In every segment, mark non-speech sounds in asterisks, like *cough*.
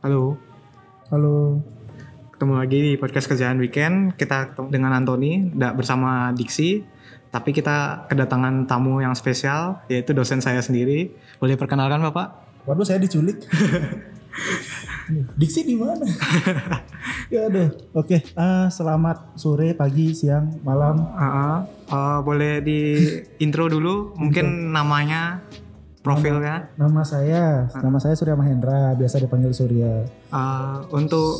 Halo, Halo. ketemu lagi di podcast kerjaan weekend. Kita ketemu dengan Anthony, tidak bersama Diksi, tapi kita kedatangan tamu yang spesial, yaitu dosen saya sendiri. Boleh perkenalkan Bapak? Waduh, saya diculik. *laughs* Diksi di mana? *laughs* ya aduh. Oke, ah, selamat sore, pagi, siang, malam. Ah, ah, boleh di intro dulu, mungkin namanya, profilnya. Nama saya, nama saya Surya Mahendra, biasa dipanggil Surya. Ah, untuk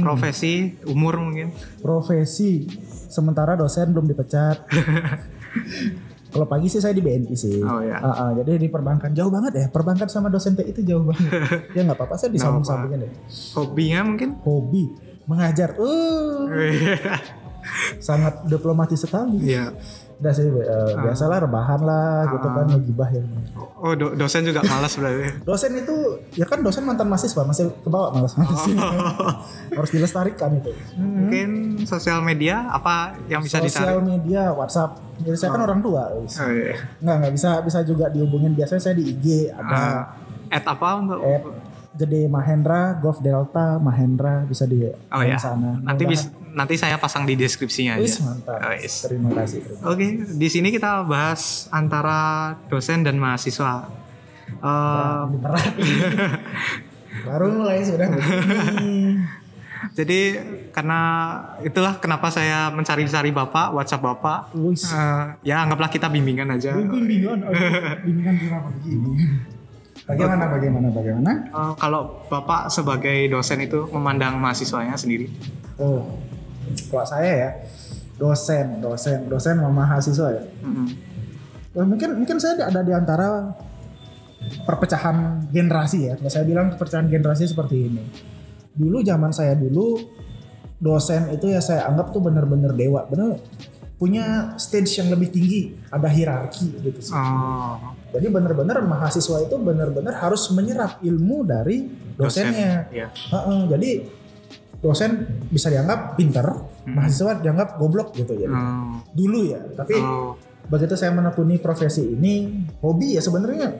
profesi, umur mungkin. Profesi, sementara dosen belum dipecat. *laughs* Kalau pagi sih saya di BNI sih. Oh, ya. Ah, ah, jadi di perbankan jauh banget ya. Perbankan sama dosen TI itu jauh banget. *laughs* ya nggak apa-apa, saya disambung-sambungin deh. Hobinya mungkin? Hobi mengajar. Uh, *laughs* sangat diplomatis sekali. Iya. Udah sih, eh, biasalah rebahan lah gitu kan ngegibah ya. Oh, do- dosen juga malas berarti. *laughs* Dosen itu ya kan dosen mantan mahasiswa masih kebawa malas malas *laughs* harus dilestarikan itu. Mungkin sosial media apa yang bisa ditarik? Sosial media, WhatsApp. Jadi saya kan orang tua. Oh, iya. Nggak nggak bisa bisa juga dihubungin biasanya saya di IG ada Ah, at apa untuk? app Gede Mahendra, Golf Delta, Mahendra bisa di Oh ya. sana. Nanti bis, nanti saya pasang di deskripsinya Wis aja. mantap. Oh, yes. Terima kasih. Oke, di sini kita bahas antara dosen dan mahasiswa. Berat. *laughs* Baru mulai sudah *laughs* jadi karena itulah kenapa saya mencari-cari bapak, WhatsApp bapak. Wis. Eh, ya anggaplah kita bimbingan aja. Bimbingan, aduh, bimbingan kenapa begini? Bagaimana, bagaimana, bagaimana? Eh, kalau bapak sebagai dosen itu memandang mahasiswanya sendiri. Oh, kalau saya ya, dosen, dosen, dosen sama mahasiswa ya. Wah, mungkin mungkin saya ada di antara perpecahan generasi ya. Kalau saya bilang perpecahan generasi seperti ini. Dulu zaman saya dulu dosen itu ya saya anggap tuh bener-bener dewa, bener punya stage yang lebih tinggi, ada hierarki gitu sih. Oh, Jadi bener-bener mahasiswa itu bener-bener harus menyerap ilmu dari dosennya. Ya. Heeh, jadi dosen bisa dianggap pinter, mahasiswa dianggap goblok gitu ya. Oh. Dulu ya, tapi Oh. begitu saya menekuni profesi ini, hobi ya sebenarnya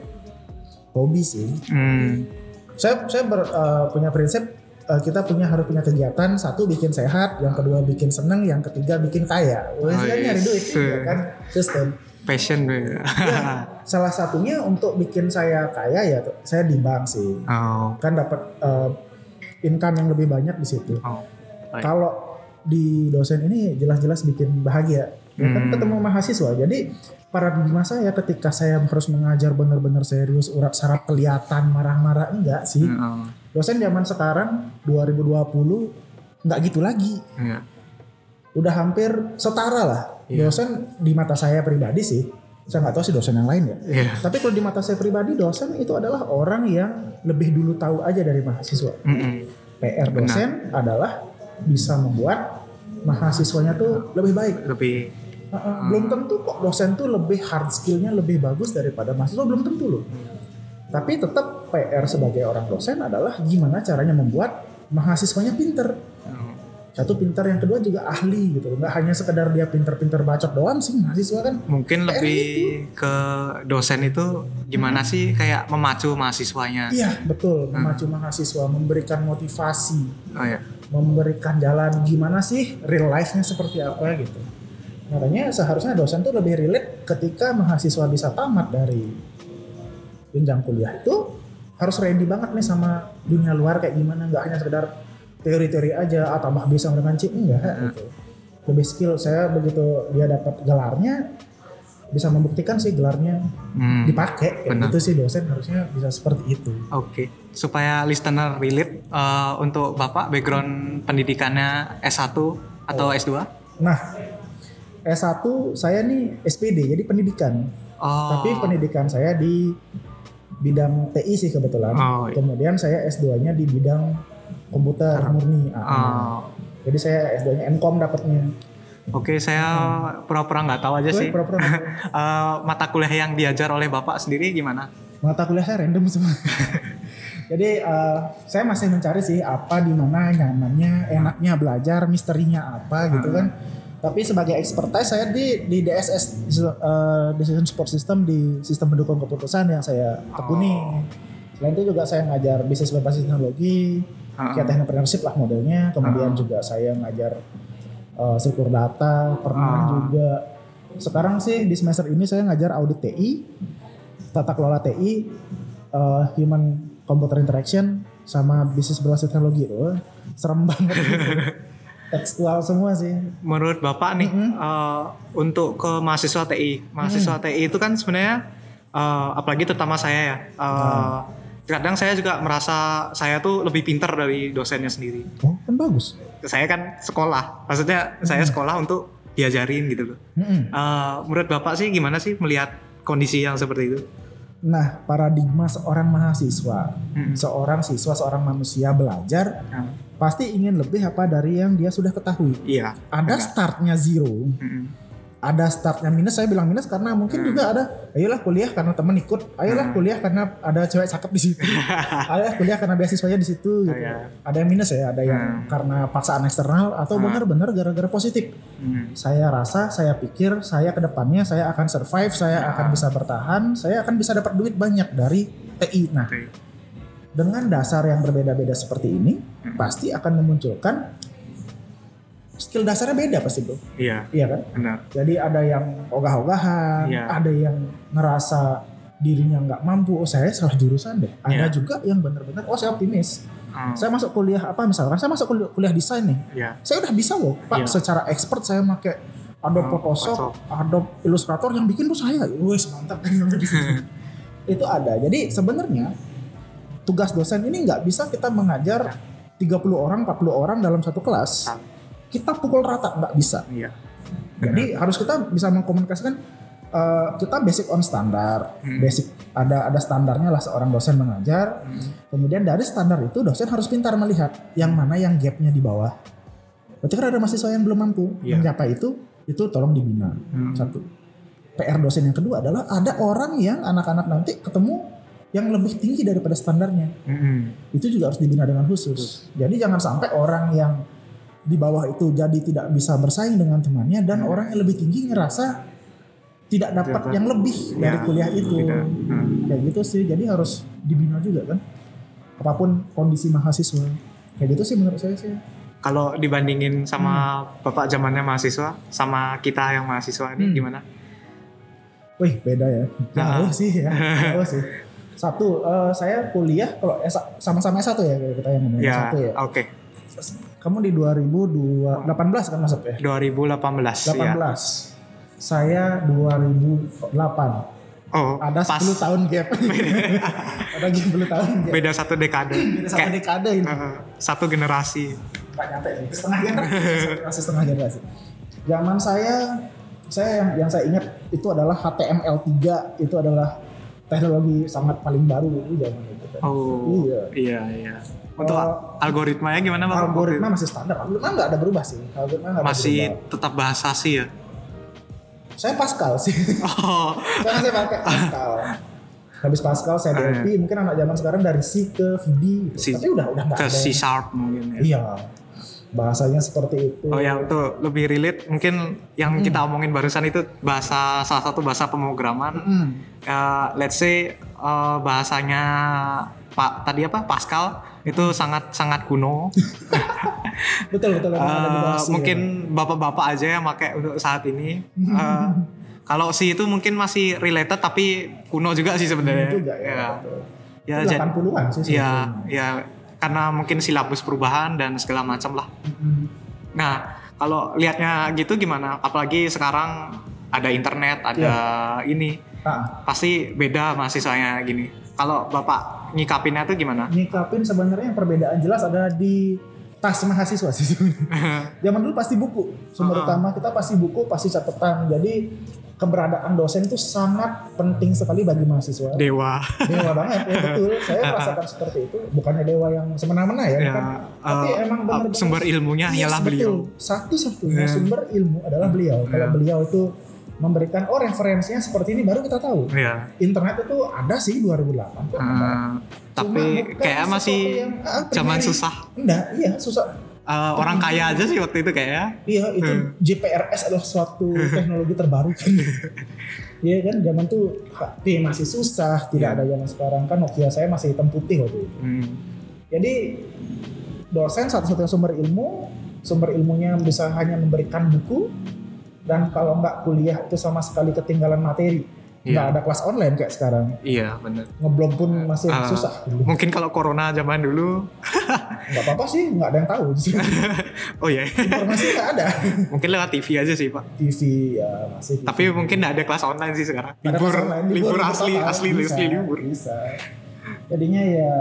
hobi sih. Hmm. Saya saya ber- eh, punya prinsip eh, kita punya harus punya kegiatan satu bikin sehat, yang kedua bikin seneng, yang ketiga bikin kaya. Wah, Oh, kan nyari yes. duit ya kan sistem. Passion ya. Salah satunya untuk bikin saya kaya ya saya di bank sih. Oh. Kan dapat eh, income yang lebih banyak di situ. Oh. Baik. Kalau di dosen ini jelas-jelas bikin bahagia. Ya kan Hmm. ketemu mahasiswa. Jadi paradigma saya ketika saya harus mengajar benar-benar serius, urat saraf kelihatan marah-marah enggak sih. Oh. Dosen zaman sekarang 2020 nggak gitu lagi. Iya. Udah hampir setara lah. Iya. Dosen di mata saya pribadi sih. Saya nggak tahu sih dosen yang lain ya. Iya. Tapi kalau di mata saya pribadi dosen itu adalah orang yang lebih dulu tahu aja dari mahasiswa. Mm-mm. PR dosen adalah bisa membuat mahasiswanya tuh lebih baik. Lebih Uh-uh, Belum tentu kok dosen tuh lebih hard skillnya lebih bagus daripada mahasiswa belum tentu loh. Tapi tetap PR sebagai orang dosen adalah gimana caranya membuat mahasiswanya pinter. Satu pinter, yang kedua juga ahli gitu. Nggak hanya sekedar dia pinter-pinter bacot doang sih mahasiswa kan. mungkin lebih ke dosen itu gimana sih kayak memacu mahasiswanya. Iya betul, memacu mahasiswa, memberikan motivasi, Oh ya. memberikan jalan gimana sih real life-nya seperti apa gitu. Makanya seharusnya dosen tuh lebih relate ketika mahasiswa bisa tamat dari jenjang kuliah itu harus ready banget nih sama dunia luar kayak gimana nggak hanya sekedar teori-teori aja atau tambah bisa dengan chip enggak gitu. Lebih skill saya begitu dia dapat gelarnya bisa membuktikan sih gelarnya Hmm. dipakai Benar. gitu sih dosen harusnya bisa seperti itu. Oke, supaya listener relate eh, untuk Bapak background pendidikannya S1 atau S2? Nah, S1 saya nih SPD jadi pendidikan. Oh. Tapi pendidikan saya di bidang TI sih kebetulan. Oh, iya. Kemudian saya S2-nya di bidang komputer murni. Ah, Oh. Jadi saya S2-nya Nkom dapatnya. Oke, saya pura-pura nggak tahu aja sih. Woi, pura-pura. *laughs* Eh, mata kuliah yang diajar oleh Bapak sendiri gimana? Mata kuliah saya random semua. *laughs* Jadi eh, saya masih mencari sih apa di mana nyamannya, enaknya belajar, misterinya apa gitu kan. Tapi sebagai expertise saya di di DSS eh, Decision Support System di sistem pendukung keputusan yang saya tekuni. Selain itu juga saya ngajar bisnis berbasis teknologi, Kayak entrepreneurship lah modelnya. Kemudian Ah. juga saya ngajar uh, struktur data, pernah Ah. juga. Sekarang sih di semester ini saya ngajar audit TI, tata kelola TI, uh, human computer interaction, sama bisnis berbasis teknologi. Wah, serem banget. *laughs* Tekstual semua sih. menurut bapak nih Mm-mm. eh, untuk ke mahasiswa TI mahasiswa TI itu kan sebenarnya eh, apalagi terutama saya ya eh, kadang saya juga merasa saya tuh lebih pintar dari dosennya sendiri Oh, kan bagus. saya kan sekolah maksudnya saya sekolah untuk diajarin gitu loh Mm-mm. Eh, menurut bapak sih gimana sih melihat kondisi yang seperti itu Nah, paradigma seorang mahasiswa, Mm-mm. seorang siswa, seorang manusia belajar Nah, pasti ingin lebih apa dari yang dia sudah ketahui. iya Ada benar. startnya zero, Mm-mm. Ada startnya minus. Saya bilang minus karena mungkin juga ada, ayolah kuliah karena teman ikut, ayolah Hmm. kuliah karena ada cewek cakep di situ, *laughs* ayolah kuliah karena beasiswanya di situ. Gitu. Iya. Ada yang minus ya, ada yang Hmm. karena paksaan eksternal atau Hmm. benar-benar gara-gara positif. Mm. Saya rasa, saya pikir, saya ke depannya saya akan survive, saya Hmm. akan bisa bertahan, saya akan bisa dapat duit banyak dari TI. Nah, Oke. dengan dasar yang berbeda-beda seperti ini, Hmm. pasti akan memunculkan skill dasarnya beda pasti bro, iya iya kan? benar Jadi ada yang ogah-ogahan, Iya. ada yang ngerasa dirinya nggak mampu, oh saya salah jurusan deh. Ada Iya. juga yang benar-benar, oh saya optimis, Mm. saya masuk kuliah apa misalkan, saya masuk kuliah, kuliah desain nih, Iya. saya udah bisa loh, pak Iya. secara expert saya pakai Adobe Oh, Photoshop. Adobe Illustrator yang bikin tuh saya, wes mantap *laughs* itu ada. Jadi sebenarnya tugas dosen ini nggak bisa kita mengajar 30 orang, 40 orang dalam satu kelas. Ah. Kita pukul rata nggak bisa. iya Jadi harus kita bisa mengkomunikasikan eh, kita basic on standar, Hmm. basic ada ada standarnya lah seorang dosen mengajar. Mm. Kemudian dari standar itu dosen harus pintar melihat yang mana yang gapnya di bawah. Berarti kan ada mahasiswa yang belum mampu Iya. mencapai itu, itu tolong dibina. Mm. Satu. PR dosen yang kedua adalah ada orang yang anak-anak nanti ketemu yang lebih tinggi daripada standarnya. Mm-mm. Itu juga harus dibina dengan khusus. Jadi jangan sampai orang yang di bawah itu jadi tidak bisa bersaing dengan temannya dan Hmm. orang yang lebih tinggi ngerasa tidak dapat yang lebih dari Ya, kuliah itu. tidak. Mm. Kayak gitu sih. Jadi harus dibina juga kan. Apa pun kondisi mahasiswa. Kayak gitu sih menurut saya sih. Kalau dibandingin sama Hmm. bapak zamannya mahasiswa sama kita yang mahasiswa ini Hmm. gimana? Wih beda ya. Jauh Nah. sih ya. Jauh sih. *laughs* Satu, eh, saya kuliah kalau sama-sama S1 ya kita yang ngomongin Ya, satu ya. oke. Kamu di 2018 kan masuk ya? 2018 ya. 18. Saya 2008. Oh, Ada pas 10 tahun gap. *laughs* Ada 10 tahun gap. beda satu dekade. Beda satu Kayak, dekade ini. eh, satu generasi. Nggak nyampe sih. Setengah generasi. *laughs* Setengah generasi. Zaman saya, saya yang, yang saya ingat itu adalah HTML3. Itu adalah teknologi sangat paling baru itu zaman itu. kan. Oh, Iya. iya iya. Untuk Eh, algoritmanya gimana Bapak? Algoritma masih standar. Algoritma nggak ada berubah sih. Algoritma ada masih berubah. tetap bahasa sih ya. Saya Pascal sih. Oh, *laughs* Sekarang saya pakai Pascal. Habis Pascal saya DLP, mungkin anak zaman sekarang dari C ke VB gitu. C- Tapi udah udah nggak ke ada. C yang- sharp mungkin ya. Iya. Bahasanya seperti itu. Oh ya itu lebih relate mungkin yang Hmm. kita omongin barusan itu bahasa salah satu bahasa pemrograman. Mm. Eh, let's say eh, bahasanya Pak tadi apa Pascal itu sangat sangat kuno. *laughs* Betul betul. C, mungkin bapak-bapak aja yang pakai untuk saat ini. Eh, kalau si itu mungkin masih related tapi kuno juga sih ya. sebenarnya. juga ya. Ya, betul. ya, jadi- 80-an sih. ya, ya karena mungkin silabus perubahan dan segala macam lah. Mm. Nah, kalau lihatnya gitu gimana? Apalagi sekarang ada internet, ada Iya. ini, Ah, pasti beda mahasiswanya gini. Kalau bapak nyikapinnya tuh gimana? nyikapin sebenarnya yang perbedaan jelas ada di tas mahasiswa sih. *laughs* Zaman dulu pasti buku. Sumber Ah. utama kita pasti buku, pasti catatan. Jadi keberadaan dosen itu sangat penting sekali bagi mahasiswa. Dewa. dewa banget ya *laughs* betul saya merasakan seperti itu bukannya dewa yang semena-mena ya, Ya, bukan. tapi eh, emang benar-benar sumber ilmunya Yes, ialah betul. beliau. satu-satunya Ya. sumber ilmu adalah beliau kalau Ya. beliau itu memberikan oh referensinya seperti ini baru kita tahu Iya. internet itu ada sih 2008 kok ada. Eh, tapi kayak masih yang, ah, zaman primary. susah. enggak iya susah Eh, orang kaya aja sih waktu itu kayaknya. iya itu Hmm. JPRS adalah suatu *laughs* teknologi terbaru kan *laughs* Iya kan zaman tuh HP masih susah, tidak Iya. ada zaman sekarang kan Nokia saya masih hitam putih waktu itu. Hmm. Jadi dosen satu-satunya sumber ilmu, sumber ilmunya bisa hanya memberikan buku dan kalau nggak kuliah itu sama sekali ketinggalan materi. Nggak Iya. ada kelas online kayak sekarang. Iya benar. Ngeblog pun masih Ah. susah. dulu. Mungkin kalau corona zaman dulu, *laughs* Nggak apa-apa sih, nggak ada yang tahu. *laughs* oh ya, Informasi nggak ada. *laughs* mungkin lewat TV aja sih pak. TV ya masih. TV. Tapi mungkin nggak ada kelas online sih sekarang. Libur, online, libur, libur asli, total. asli, Bisa, asli libur. Bisa. Jadinya ya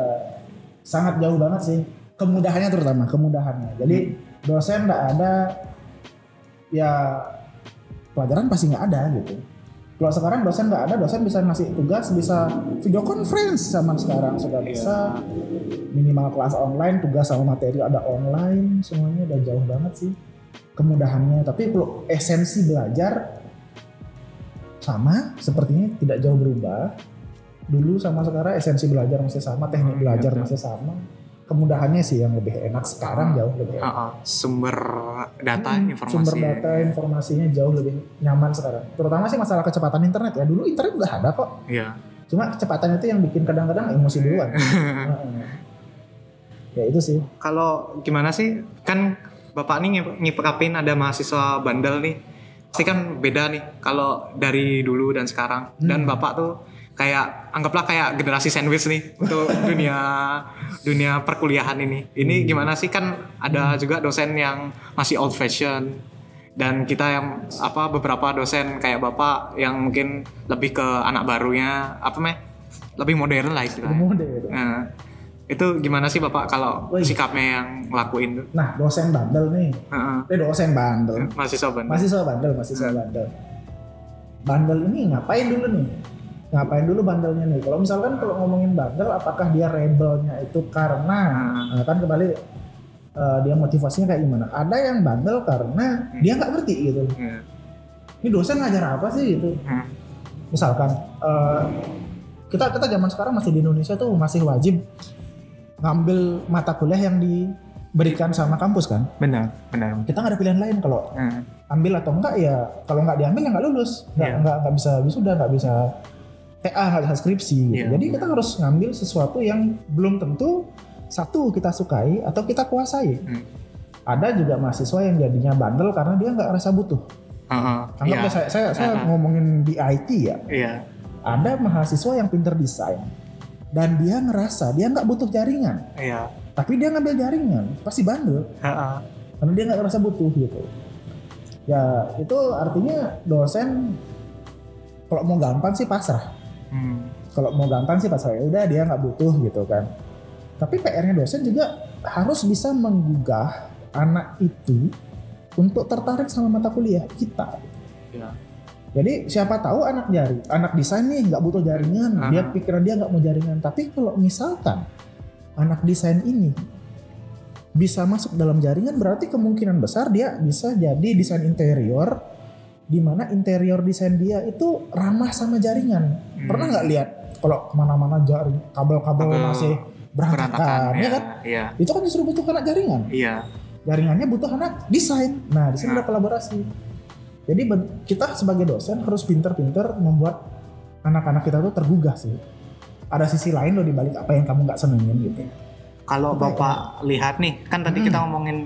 sangat jauh banget sih. Kemudahannya terutama kemudahannya. Jadi dosen nggak ada ya pelajaran pasti nggak ada gitu. Kalau sekarang dosen nggak ada, dosen bisa ngasih tugas, bisa video conference zaman sekarang sudah Iya. bisa minimal kelas online, tugas sama materi ada online, semuanya udah jauh banget sih kemudahannya. Tapi kalau esensi belajar sama, sepertinya tidak jauh berubah. Dulu sama sekarang esensi belajar masih sama, teknik Hmm, belajar iya, masih sama. Kemudahannya sih yang lebih enak sekarang jauh lebih enak. Ah, ah. Sumber data, Hmm, informasi. Sumber data, informasinya jauh lebih nyaman sekarang. Terutama sih masalah kecepatan internet ya. Dulu internet udah ada kok. Iya. Cuma kecepatan itu yang bikin kadang-kadang emosi duluan. *laughs* Heeh. ya itu sih. Kalau gimana sih? Kan bapak nih ngip- ngipekapin ada mahasiswa bandel nih. Pasti kan beda nih kalau dari dulu dan sekarang. Dan Hmm. bapak tuh kayak anggaplah kayak generasi sandwich nih untuk *laughs* dunia dunia perkuliahan ini. Ini gimana sih kan ada juga dosen yang masih old fashion dan kita yang apa beberapa dosen kayak bapak yang mungkin lebih ke anak barunya apa meh lebih modern lah istilahnya. Itu. Nah, itu gimana sih bapak kalau Wih. sikapnya yang ngelakuin tuh? Nah, dosen bandel nih. Eh dosen bandel. Mahasiswa bandel. Mahasiswa bandel, mahasiswa bandel. Bandel ini ngapain dulu nih? Ngapain dulu bandelnya nih? Kalau misalkan kalau ngomongin bandel, apakah dia rebelnya itu karena Hmm. nah, kan kembali eh, dia motivasinya kayak gimana? Ada yang bandel karena dia nggak ngerti gitu. Iya. Ini dosen ngajar apa sih gitu? Hmm. Misalkan eh, kita kita zaman sekarang masih di Indonesia tuh masih wajib ngambil mata kuliah yang diberikan sama kampus kan? Benar, benar. Kita nggak ada pilihan lain kalau Hmm. ambil atau enggak ya kalau nggak diambil ya nggak lulus nggak nggak nggak bisa wisuda nggak bisa TA bisa skripsi gitu. Iya. jadi kita harus ngambil sesuatu yang belum tentu satu kita sukai atau kita kuasai Hmm. ada juga mahasiswa yang jadinya bandel karena dia nggak rasa butuh Heeh. anggap Iya. ya saya saya, saya Aha. ngomongin di IT ya Iya. ada mahasiswa yang pinter desain dan dia ngerasa dia nggak butuh jaringan Iya. tapi dia ngambil jaringan pasti bandel Heeh. karena dia nggak ngerasa butuh gitu ya itu artinya dosen kalau mau gampang sih pasrah Hmm. kalau mau gampang sih pasrah ya udah dia nggak butuh gitu kan tapi PR-nya dosen juga harus bisa menggugah anak itu untuk tertarik sama mata kuliah kita Iya. jadi siapa tahu anak jari anak desain nih nggak butuh jaringan dia Aha. pikiran dia nggak mau jaringan tapi kalau misalkan anak desain ini bisa masuk dalam jaringan berarti kemungkinan besar dia bisa jadi desain interior di mana interior desain dia itu ramah sama jaringan Hmm. pernah nggak lihat kalau ke mana-mana jaring kabel-kabel Kabel masih berantakan, Berantakan. ya Iya. kan Iya. itu kan justru butuh anak jaringan Iya. jaringannya butuh anak desain. Nah, di sini Nah. ada kolaborasi. Jadi kita sebagai dosen harus pinter-pinter membuat anak-anak kita tuh tergugah sih. Ada sisi lain loh di balik apa yang kamu nggak senengin gitu. Kalau bapak lihat nih, kan tadi Hmm. kita ngomongin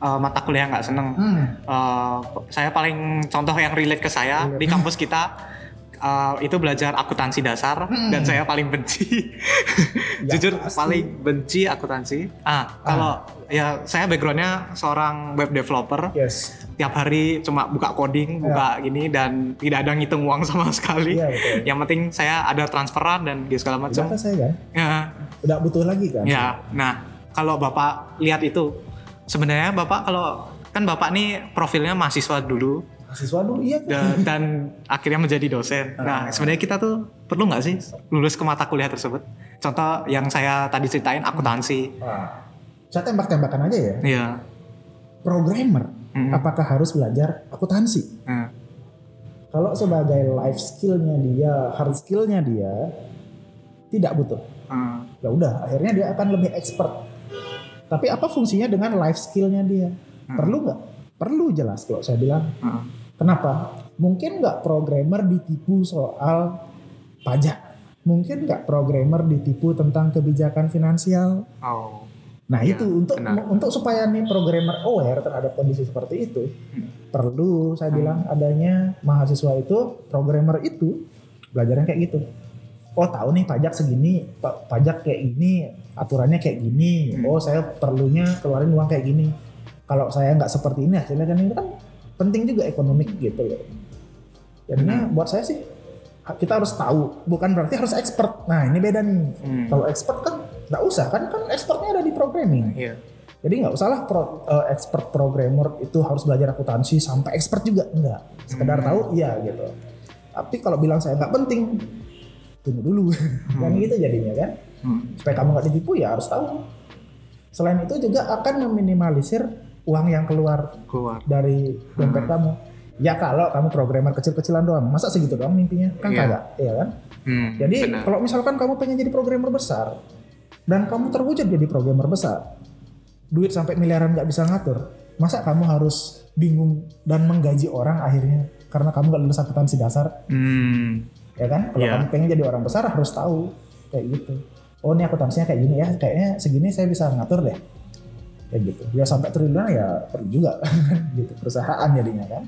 uh, mata kuliah nggak seneng. Hmm. Uh, saya paling contoh yang relate ke saya Relate. di kampus kita uh, itu belajar akuntansi dasar Hmm. dan saya paling benci. *laughs* Ya, Jujur pasti. paling benci akuntansi. Ah, kalau ya saya backgroundnya seorang web developer. Yes. Tiap hari cuma buka coding, buka gini dan tidak ada ngitung uang sama *laughs* sekali. Iya betul. Yang penting saya ada transferan dan gitu segala macam. saya kan, Ya, udah butuh lagi kan. Ya, nah kalau bapak lihat itu, sebenarnya bapak kalau kan bapak nih profilnya mahasiswa dulu Mahasiswa dulu iya kan. dan, dan akhirnya menjadi dosen. Nah, Ah. sebenarnya kita tuh perlu nggak sih lulus ke mata kuliah tersebut? Contoh yang saya tadi ceritain akuntansi. Wah. Saya tembak-tembakan aja ya. Iya. Programmer, Mm. apakah harus belajar akuntansi? Nah, Kalau sebagai life skillnya dia, hard skillnya dia, tidak butuh. ah, ya udah akhirnya dia akan lebih expert tapi apa fungsinya dengan life skillnya dia Hmm. perlu nggak perlu jelas kalau saya bilang ah, Kenapa? Mungkin nggak programmer ditipu soal pajak. Mungkin nggak programmer ditipu tentang kebijakan finansial. Oh. Nah Ya, itu untuk benar. untuk supaya nih programmer aware terhadap kondisi seperti itu, perlu saya bilang adanya mahasiswa itu programmer itu belajarnya kayak gitu. Oh tahu nih pajak segini, pa- pajak kayak gini, aturannya kayak gini. Hmm. Oh saya perlunya keluarin uang kayak gini. Kalau saya nggak seperti ini hasilnya kan ini kan penting juga ekonomik gitu loh. Jadinya Hmm. buat saya sih kita harus tahu, bukan berarti harus expert. Nah ini beda nih. Hmm. Kalau expert kan nggak usah kan kan expertnya ada di programming. Iya. Jadi nggak usahlah pro, eh, expert programmer itu harus belajar akuntansi sampai expert juga enggak. Sekedar Hmm. tahu iya gitu. Tapi kalau bilang saya nggak penting, tunggu dulu. *laughs* Kan gitu jadinya kan. Hmm. Supaya kamu nggak ditipu ya harus tahu. Selain itu juga akan meminimalisir uang yang keluar Keluar. dari dompet kamu. Ya kalau kamu programmer kecil-kecilan doang, masa segitu doang mimpinya? Kan Iya. kagak, iya kan? Hmm. Jadi benar. kalau misalkan kamu pengen jadi programmer besar dan kamu terwujud jadi programmer besar, duit sampai miliaran nggak bisa ngatur, masa kamu harus bingung dan menggaji orang akhirnya karena kamu nggak lulus akuntansi dasar, Hmm. Ya kan? Kalau Iya. kamu pengen jadi orang besar harus tahu kayak gitu. Oh ini akuntansinya kayak gini ya, kayaknya segini saya bisa ngatur deh, kayak gitu. Ya sampai triliunan ya perlu juga, *laughs* gitu perusahaan jadinya kan.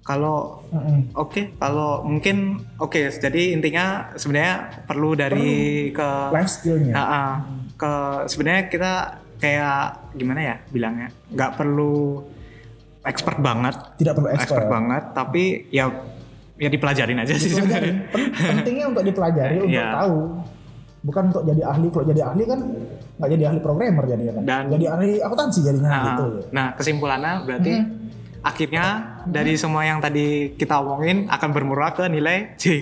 Kalau Mm-mm. oke, kalau mungkin oke. jadi intinya sebenarnya perlu dari ke Life skillnya. Ah, ah. ke sebenarnya kita kayak gimana ya bilangnya nggak perlu expert banget Tidak perlu expert expert. banget tapi ya ya dipelajarin aja sih sebenarnya Dipelajarin. Pentingnya untuk dipelajari untuk Iya. tahu bukan untuk jadi ahli kalau jadi ahli kan nggak jadi ahli programmer jadinya kan Dan- jadi ahli akuntansi jadinya nah, gitu nah kesimpulannya berarti Hmm. akhirnya dari semua yang tadi kita omongin akan bermurah ke nilai C *laughs*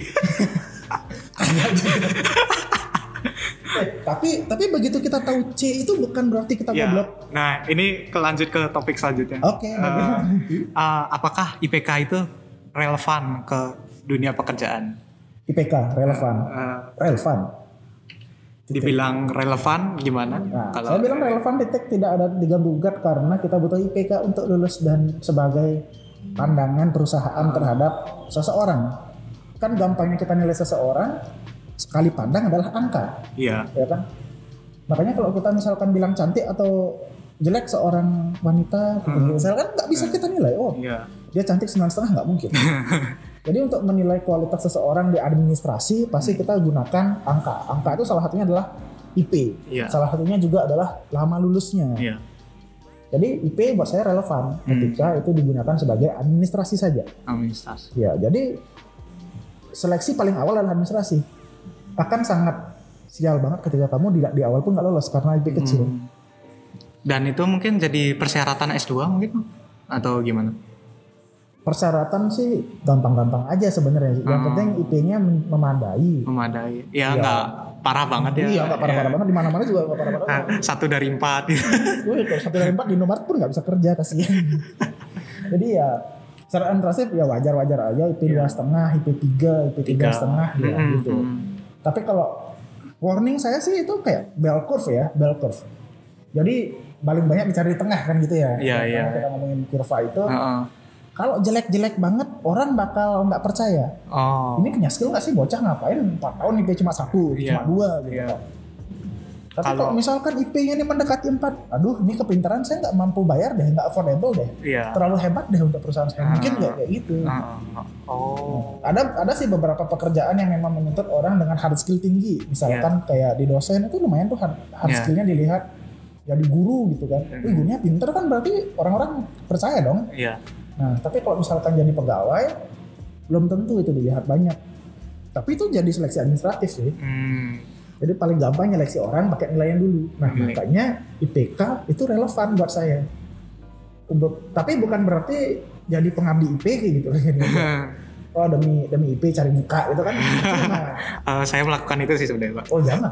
Eh, tapi tapi begitu kita tahu C itu bukan berarti kita Ya. goblok nah ini kelanjut ke topik selanjutnya oke Eh, bagaimana? eh, apakah IPK itu relevan ke dunia pekerjaan? IPK relevan. Eh, relevan. dibilang relevan gimana? Nah, saya bilang relevan titik tidak ada diganggu gugat karena kita butuh IPK untuk lulus dan sebagai pandangan perusahaan terhadap seseorang. Kan gampangnya kita nilai seseorang sekali pandang adalah angka, iya. Ya kan? Makanya kalau kita misalkan bilang cantik atau jelek seorang wanita, Hmm. misalkan nggak bisa kita nilai. Oh, iya dia cantik sembilan setengah nggak mungkin. *laughs* Jadi untuk menilai kualitas seseorang di administrasi pasti kita gunakan angka. Angka itu salah satunya adalah IP. Iya. Salah satunya juga adalah lama lulusnya. iya Jadi IP buat saya relevan Hmm. ketika itu digunakan sebagai administrasi saja. administrasi Ya, jadi seleksi paling awal adalah administrasi. Akan sangat sial banget ketika kamu di, di awal pun nggak lolos karena IP kecil. Hmm. Dan itu mungkin jadi persyaratan S2 mungkin atau gimana Persyaratan sih gampang-gampang aja sebenarnya. Yang Hmm. penting IP-nya mem- memadai. memadai ya Iya. nggak parah banget ya Iya, nggak parah-parah banget di mana-mana juga nggak parah-parah. Ah, satu dari empat *laughs* Wih, kalau satu dari empat di Indomaret pun nggak bisa kerja kasihan. *laughs* Jadi ya secara administratif ya wajar-wajar aja IP dua setengah, IP tiga, IP tiga setengah ya Mm, gitu. mm. Tapi kalau warning saya sih itu kayak bell curve ya, bell curve. Jadi paling banyak dicari di tengah kan gitu ya. Iya, Kalau iya. Kita ngomongin kurva itu, Heeh. kalau jelek-jelek banget orang bakal nggak percaya. oh Ini punya skill nggak sih bocah ngapain 4 tahun IP cuma satu, Iya. cuma dua gitu. Iya. Tapi Kalau- misalkan IP-nya ini mendekati 4, aduh ini kepintaran saya nggak mampu bayar deh, nggak affordable deh. iya Terlalu hebat deh untuk perusahaan saya. Mungkin nggak kayak gitu. Oh Ada ada sih beberapa pekerjaan yang memang menuntut orang dengan hard skill tinggi. Misalkan kayak di dosen itu lumayan tuh hard, hard Iya. skillnya dilihat jadi guru gitu kan. Mhm. Wih gurunya pinter kan berarti orang-orang percaya dong. iya Nah tapi kalau misalkan jadi pegawai belum tentu itu dilihat banyak. Tapi itu jadi seleksi administratif sih. Hmm. Jadi paling gampang nyeleksi orang pakai nilainya dulu. Nah Nilai. makanya IPK itu relevan buat saya. Untuk tapi bukan berarti jadi pengabdi IP kayak gitu. *laughs* *laughs* oh demi demi IP cari muka gitu kan. *laughs* Nah, Eh, saya melakukan itu sih sebenarnya pak oh jangan.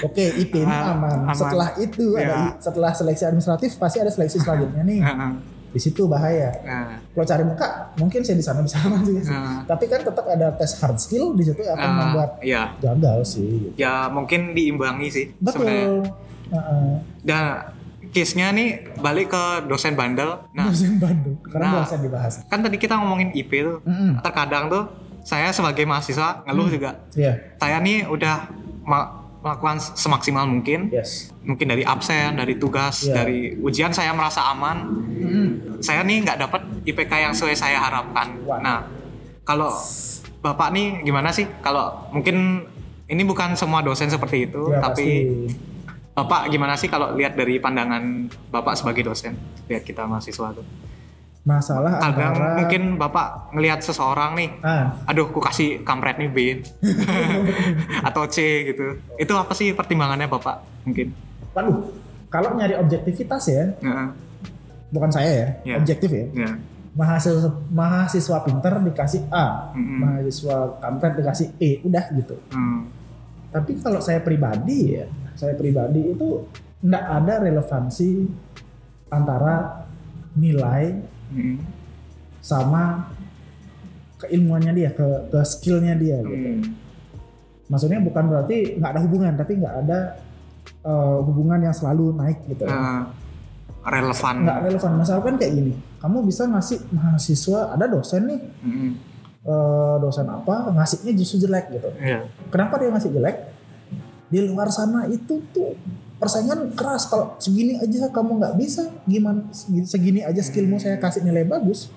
Oke IP ini Ah, aman. aman. Setelah itu Ya. ada setelah seleksi administratif pasti ada seleksi selanjutnya nih. Heeh. Di situ bahaya. Nah, Kalau cari muka mungkin saya di sana bisa aman sih. nah, Tapi kan tetap ada tes hard skill di situ yang akan ah, membuat iya gagal sih. ya mungkin diimbangi sih sebenarnya Betul. Heeh. dan case-nya nih balik ke dosen bandel. Nah, dosen Bandung. Karena Nah. dosen dibahas. kan tadi kita ngomongin IP tuh. Mm-mm. Terkadang tuh saya sebagai mahasiswa ngeluh juga. Iya. Saya nih udah ma- melakukan semaksimal mungkin. Yes. Mungkin dari absen, dari tugas, Iya. dari ujian saya merasa aman. Mm-mm. Saya nih nggak dapat IPK yang sesuai saya harapkan. Wah. Nah, kalau Bapak nih gimana sih? Kalau mungkin ini bukan semua dosen seperti itu, Ya, tapi pasti. Bapak gimana sih kalau lihat dari pandangan Bapak sebagai dosen? Lihat kita mahasiswa tuh. Masalah Kadang antara mungkin Bapak ngelihat seseorang nih, ah, aduh ku kasih kampret nih B *laughs* atau C gitu. Itu apa sih pertimbangannya Bapak mungkin? waduh, kalau nyari objektivitas ya, Ya, bukan saya ya, Ya. objektif ya. ya. Mahasiswa mahasiswa pinter dikasih A, Mm-mm. mahasiswa kampret dikasih E, udah gitu. Hmm. Tapi kalau saya pribadi ya, saya pribadi itu nggak ada relevansi antara nilai Hmm. sama keilmuannya dia, ke, ke skillnya dia. Gitu. Hmm. Maksudnya bukan berarti nggak ada hubungan, tapi nggak ada eh, hubungan yang selalu naik gitu. Eh, relevan. Nggak relevan. Misalkan kayak gini, kamu bisa ngasih mahasiswa, ada dosen nih, Hmm. eh, dosen apa, ngasihnya justru jelek gitu. Iya. Kenapa dia ngasih jelek? Di luar sana itu tuh persaingan keras. Kalau segini aja kamu nggak bisa, gimana? Segini aja skillmu saya kasih nilai bagus.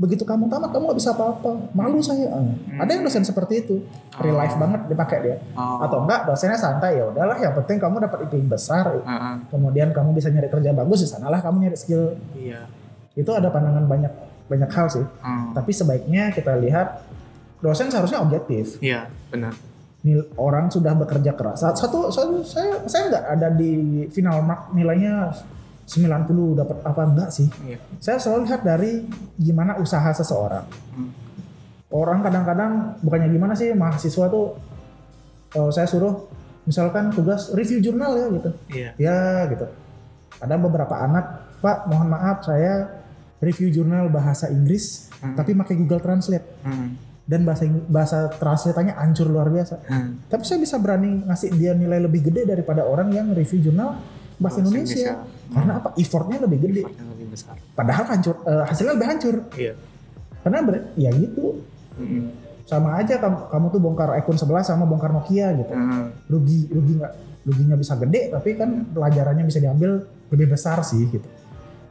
Begitu kamu tamat, kamu nggak bisa apa-apa. Malu saya. Ah, Ada yang dosen seperti itu, real life banget dipakai dia. Oh. Atau enggak, dosennya santai ya udahlah. Yang penting kamu dapat IP besar. Heeh. Kemudian kamu bisa nyari kerja bagus di sanalah kamu nyari skill. Iya. Itu ada pandangan banyak banyak hal sih. Hmm. Tapi sebaiknya kita lihat dosen seharusnya objektif. Iya, benar. Nil orang sudah bekerja keras. Saat satu, satu saya saya nggak ada di final mark nilainya 90 dapat apa enggak sih? Iya. Saya selalu lihat dari gimana usaha seseorang. Hmm. Orang kadang-kadang bukannya gimana sih mahasiswa tuh eh, saya suruh misalkan tugas review jurnal ya gitu. Iya. Ya gitu. Ada beberapa anak, Pak, mohon maaf saya review jurnal bahasa Inggris Hmm. tapi pakai Google Translate Hmm. Dan bahasa bahasa translate-nya hancur luar biasa. Hmm. Tapi saya bisa berani ngasih dia nilai lebih gede daripada orang yang review jurnal bahasa Bahasa Indonesia. Indonesia. Karena apa? Effortnya lebih gede. Effortnya lebih besar. Padahal hancur, eh, hasilnya lebih hancur. Iya. Karena ber- ya gitu. Hmm. Sama aja kamu, kamu tuh bongkar iPhone 11 sama bongkar Nokia gitu. Hmm. Rugi, rugi nggak? Ruginya bisa gede, tapi kan pelajarannya bisa diambil lebih besar sih gitu.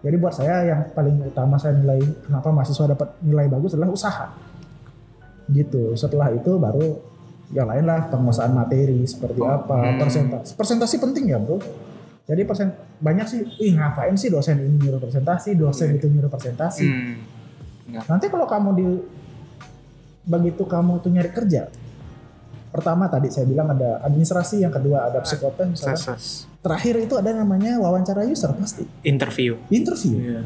Jadi buat saya yang paling utama saya nilai kenapa mahasiswa dapat nilai bagus adalah usaha. Gitu. Setelah itu baru yang lain lah penguasaan materi seperti apa, Hmm. presentasi. Presentasi penting ya, Bro. Jadi persen banyak sih, ih ngapain sih dosen ini nyuruh presentasi, dosen itu nyuruh presentasi. Hmm. Nanti kalau kamu di begitu kamu tuh nyari kerja, pertama tadi saya bilang ada administrasi, yang kedua ada psikotes, misalnya. Ses- ses. terakhir itu ada namanya wawancara user pasti, Interview. interview. Iya.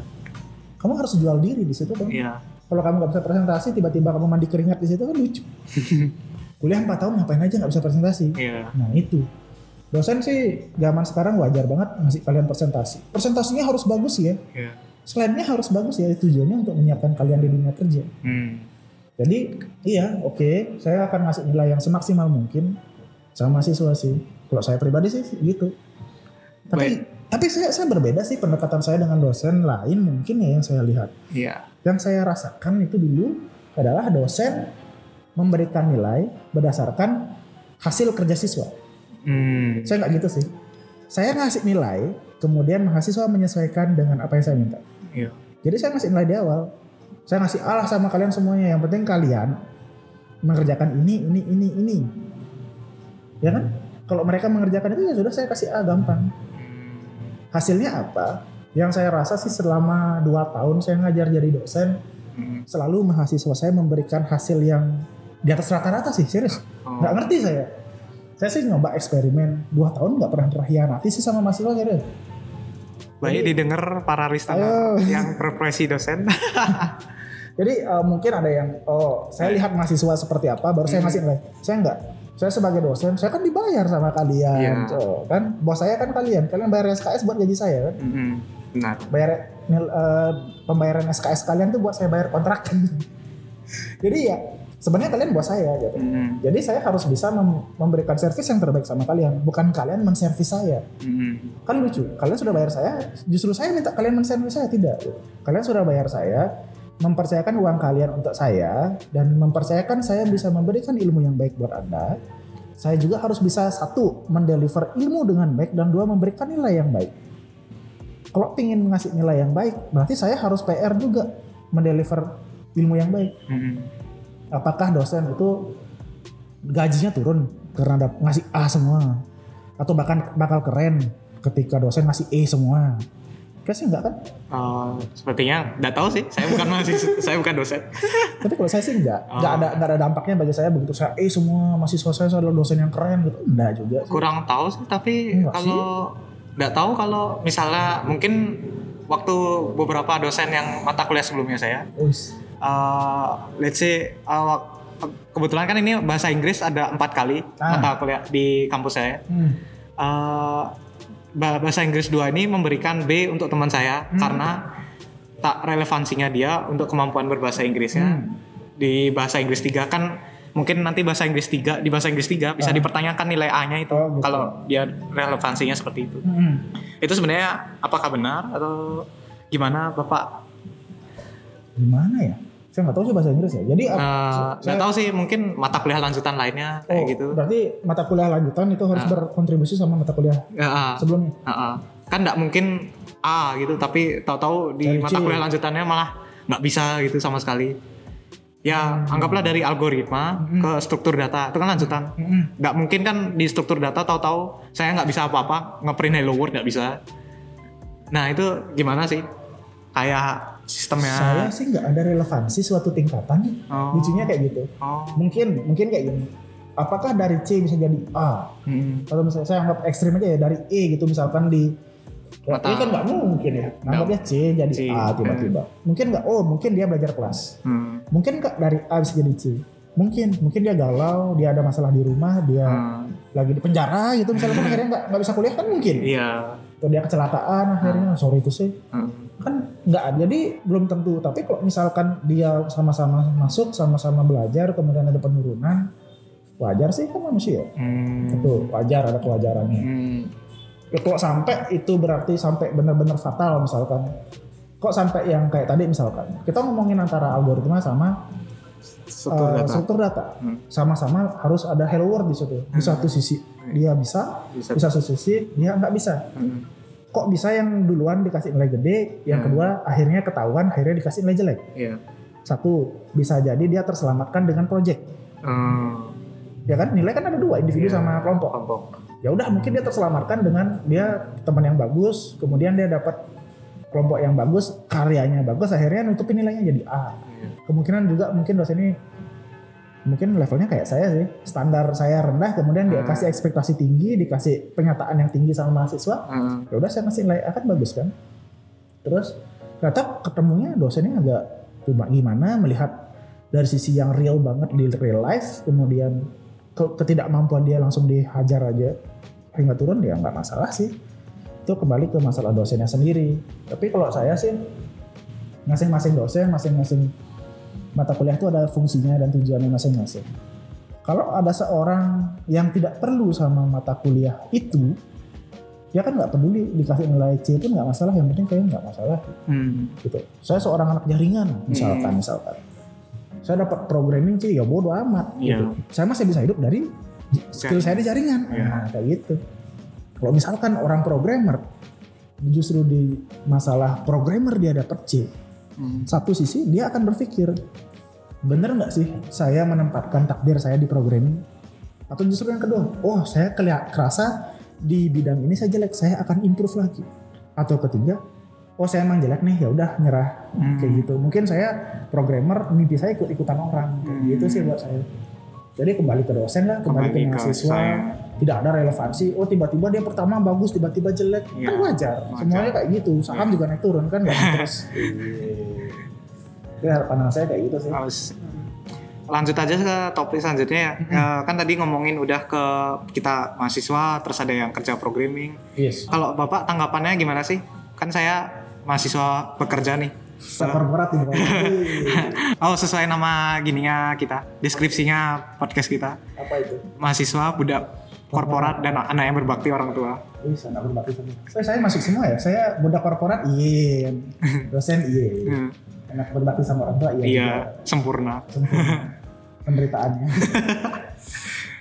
Kamu harus jual diri di situ dong. Iya. Kalau kamu nggak bisa presentasi, tiba-tiba kamu mandi keringat di situ kan lucu. *laughs* Kuliah 4 tahun ngapain aja nggak bisa presentasi? Iya. Nah itu. Dosen sih zaman sekarang wajar banget ngasih kalian presentasi. Presentasinya harus bagus ya. Iya. Slide-nya harus bagus ya. Tujuannya untuk menyiapkan kalian di dunia kerja. Hmm. Jadi iya oke, saya akan ngasih nilai yang semaksimal mungkin sama mahasiswa sih. Kalau saya pribadi sih gitu. Tapi Baik. tapi saya saya berbeda sih pendekatan saya dengan dosen lain mungkin ya yang saya lihat. Iya. Yang saya rasakan itu dulu adalah dosen memberikan nilai berdasarkan hasil kerja siswa. Hmm. Saya nggak gitu sih. Saya ngasih nilai, kemudian mahasiswa menyesuaikan dengan apa yang saya minta. Iya. Jadi saya ngasih nilai di awal. Saya ngasih alah sama kalian semuanya. Yang penting kalian mengerjakan ini, ini, ini, ini. Ya kan? Kalau mereka mengerjakan itu ya sudah saya kasih A gampang. Hasilnya apa? Yang saya rasa sih selama 2 tahun saya ngajar jadi dosen, Hmm. selalu mahasiswa saya memberikan hasil yang di atas rata-rata sih, serius. Oh. Nggak ngerti saya. Saya sih nyoba eksperimen 2 tahun nggak pernah terhianati sih sama mahasiswa serius. Baik didengar para listener Ayo. *laughs* yang berprofesi dosen. *laughs* Jadi eh, mungkin ada yang oh saya lihat mahasiswa seperti apa baru saya ngasih nilai. Saya enggak. Saya sebagai dosen, saya kan dibayar sama kalian. Iya. So, kan bos saya kan kalian. Kalian bayar SKS buat gaji saya kan. Hmm. Benar. Bayar nil, eh, pembayaran SKS kalian tuh buat saya bayar kontrakan. *laughs* Jadi ya sebenarnya kalian buat saya gitu. Hmm. Jadi saya harus bisa mem- memberikan servis yang terbaik sama kalian, bukan kalian menservis saya. Hmm. Kan lucu, kalian sudah bayar saya, justru saya minta kalian menservis saya tidak. gitu. Kalian sudah bayar saya, mempercayakan uang kalian untuk saya dan mempercayakan saya bisa memberikan ilmu yang baik buat anda. Saya juga harus bisa satu mendeliver ilmu dengan baik dan dua memberikan nilai yang baik. Kalau ingin ngasih nilai yang baik, berarti saya harus PR juga mendeliver ilmu yang baik Hmm. apakah dosen itu gajinya turun karena ngasih A semua atau bahkan bakal keren ketika dosen ngasih E semua Kayaknya enggak kan? Uh, sepertinya nggak tahu sih. Saya bukan mahasiswa, *laughs* saya bukan dosen. Tapi kalau saya sih enggak. Enggak ada enggak ada dampaknya bagi saya begitu saya E semua mahasiswa saya adalah dosen yang keren gitu. Enggak juga sih. Kurang tahu sih. Tapi Enggak kalau nggak tahu kalau misalnya mungkin waktu beberapa dosen yang mata kuliah sebelumnya saya, uh, let's say uh, kebetulan kan ini bahasa Inggris ada empat kali Ah. mata kuliah di kampus saya. Hmm. Uh, ba- bahasa Inggris 2 ini memberikan B untuk teman saya Hmm. karena tak relevansinya dia untuk kemampuan berbahasa Inggrisnya Hmm. di bahasa Inggris 3 kan mungkin nanti bahasa Inggris 3 di bahasa Inggris 3 bisa Ah. dipertanyakan nilai A-nya itu Oh, gitu. kalau dia relevansinya seperti itu. Hmm. Itu sebenarnya apakah benar atau gimana Bapak? Gimana ya? Saya nggak tahu sih bahasa Inggris ya. Jadi Eh, saya- nggak tahu sih mungkin mata kuliah lanjutan lainnya kayak oh, gitu. Berarti mata kuliah lanjutan itu harus Ah. berkontribusi sama mata kuliah ah. sebelumnya. Heeh. Kan nggak mungkin A gitu, tapi tahu-tahu di Dari mata C. kuliah lanjutannya malah nggak bisa gitu sama sekali. Ya anggaplah dari algoritma Hmm. ke struktur data itu kan lanjutan. Hmm. Nggak mungkin kan di struktur data tahu-tahu saya nggak bisa apa-apa ngeprint hello world nggak bisa. Nah itu gimana sih? Kayak sistemnya. Saya sih nggak ada relevansi suatu tingkatan. Oh. Lucunya kayak gitu. Oh. Mungkin mungkin kayak gini. Apakah dari C bisa jadi A? Hmm. Kalau misalnya saya anggap ekstrim aja ya dari E gitu misalkan di Mata- ini kan nggak mungkin ya. Anggapnya C jadi C. A tiba-tiba. Mungkin nggak. Oh mungkin dia belajar kelas. Hmm. Mungkin nggak dari A bisa jadi C. Mungkin mungkin dia galau, dia ada masalah di rumah, dia Hmm. lagi di penjara gitu misalnya kan akhirnya nggak nggak bisa kuliah kan mungkin. Iya. Atau dia kecelakaan akhirnya sorry itu sih Hmm. kan nggak jadi belum tentu tapi kalau misalkan dia sama-sama masuk sama-sama belajar kemudian ada penurunan wajar sih kan manusia Hmm. itu wajar ada kewajarannya Hmm. Ya, kalau sampai itu berarti sampai benar-benar fatal misalkan kok sampai yang kayak tadi misalkan kita ngomongin antara algoritma sama Struktur eh, data. struktur data Hmm. sama-sama harus ada hello world di situ di Hmm. satu sisi dia bisa Bisa. di satu sisi dia nggak bisa Hmm. kok bisa yang duluan dikasih nilai gede yang Hmm. kedua akhirnya ketahuan akhirnya dikasih nilai jelek Iya. Satu, bisa jadi dia terselamatkan dengan project. Hmm. Ya kan, nilai kan ada dua, individu Iya. sama kelompok. Kelompok. Ya udah, mungkin dia terselamatkan dengan dia teman yang bagus, kemudian dia dapat kelompok yang bagus, karyanya bagus, akhirnya nutupin nilainya jadi A. Iya. Kemungkinan juga mungkin dosen ini mungkin levelnya kayak saya sih, standar saya rendah, kemudian dia Hmm. kasih ekspektasi tinggi, dikasih penyataan yang tinggi sama mahasiswa, Hmm. ya udah saya ngasih nilai A kan bagus kan. Terus ternyata ketemunya dosennya agak cuma gimana melihat dari sisi yang real banget di real life, kemudian ke- ketidakmampuan dia langsung dihajar aja hingga turun ya nggak masalah sih. Itu kembali ke masalah dosennya sendiri. Tapi kalau saya sih masing-masing dosen, masing-masing mata kuliah itu ada fungsinya dan tujuannya masing-masing. Kalau ada seorang yang tidak perlu sama mata kuliah itu, dia kan nggak peduli dikasih nilai C pun nggak masalah. Yang penting kayaknya nggak masalah Hmm. gitu. Saya seorang anak jaringan misalkan, Hmm. misalkan. Saya dapat programming C ya bodo amat. Iya. Gitu. Saya masih bisa hidup dari skill saya di jaringan. Iya. Nah, kayak gitu. Kalau misalkan orang programmer justru di masalah programmer dia dapat C, Hmm. satu sisi dia akan berpikir bener nggak sih saya menempatkan takdir saya di programming atau justru yang kedua oh saya kelihat kerasa di bidang ini saya jelek saya akan improve lagi atau ketiga oh saya emang jelek nih ya udah nyerah Hmm. kayak gitu mungkin saya programmer mimpi saya ikut ikutan orang kayak Hmm. gitu sih buat saya jadi kembali ke dosen lah kembali, Kembali ke ke mahasiswa saya. tidak ada relevansi oh tiba-tiba dia pertama bagus tiba-tiba jelek Iya. kan wajar. Wajar. semuanya kayak gitu saham Iya. juga naik turun kan nggak terus Jadi harapan saya kayak gitu sih Harus lanjut aja ke topik selanjutnya ya. Eh, kan tadi ngomongin udah ke kita mahasiswa, terus ada yang kerja programming. yes Kalau Bapak tanggapannya gimana sih? Kan saya mahasiswa bekerja nih. Korporat. *laughs* Oh sesuai nama gininya kita, deskripsinya podcast kita. Apa itu? Mahasiswa budak korporat dan anak yang berbakti orang tua. Wih, nggak berbakti sama. Eh, saya masuk semua ya. Saya budak korporat, iya. *laughs* Dosen, iya. Hmm, Enak berbakti sama orang tua, iya. Iya, sempurna. Sempurna. *laughs* Penderitaannya.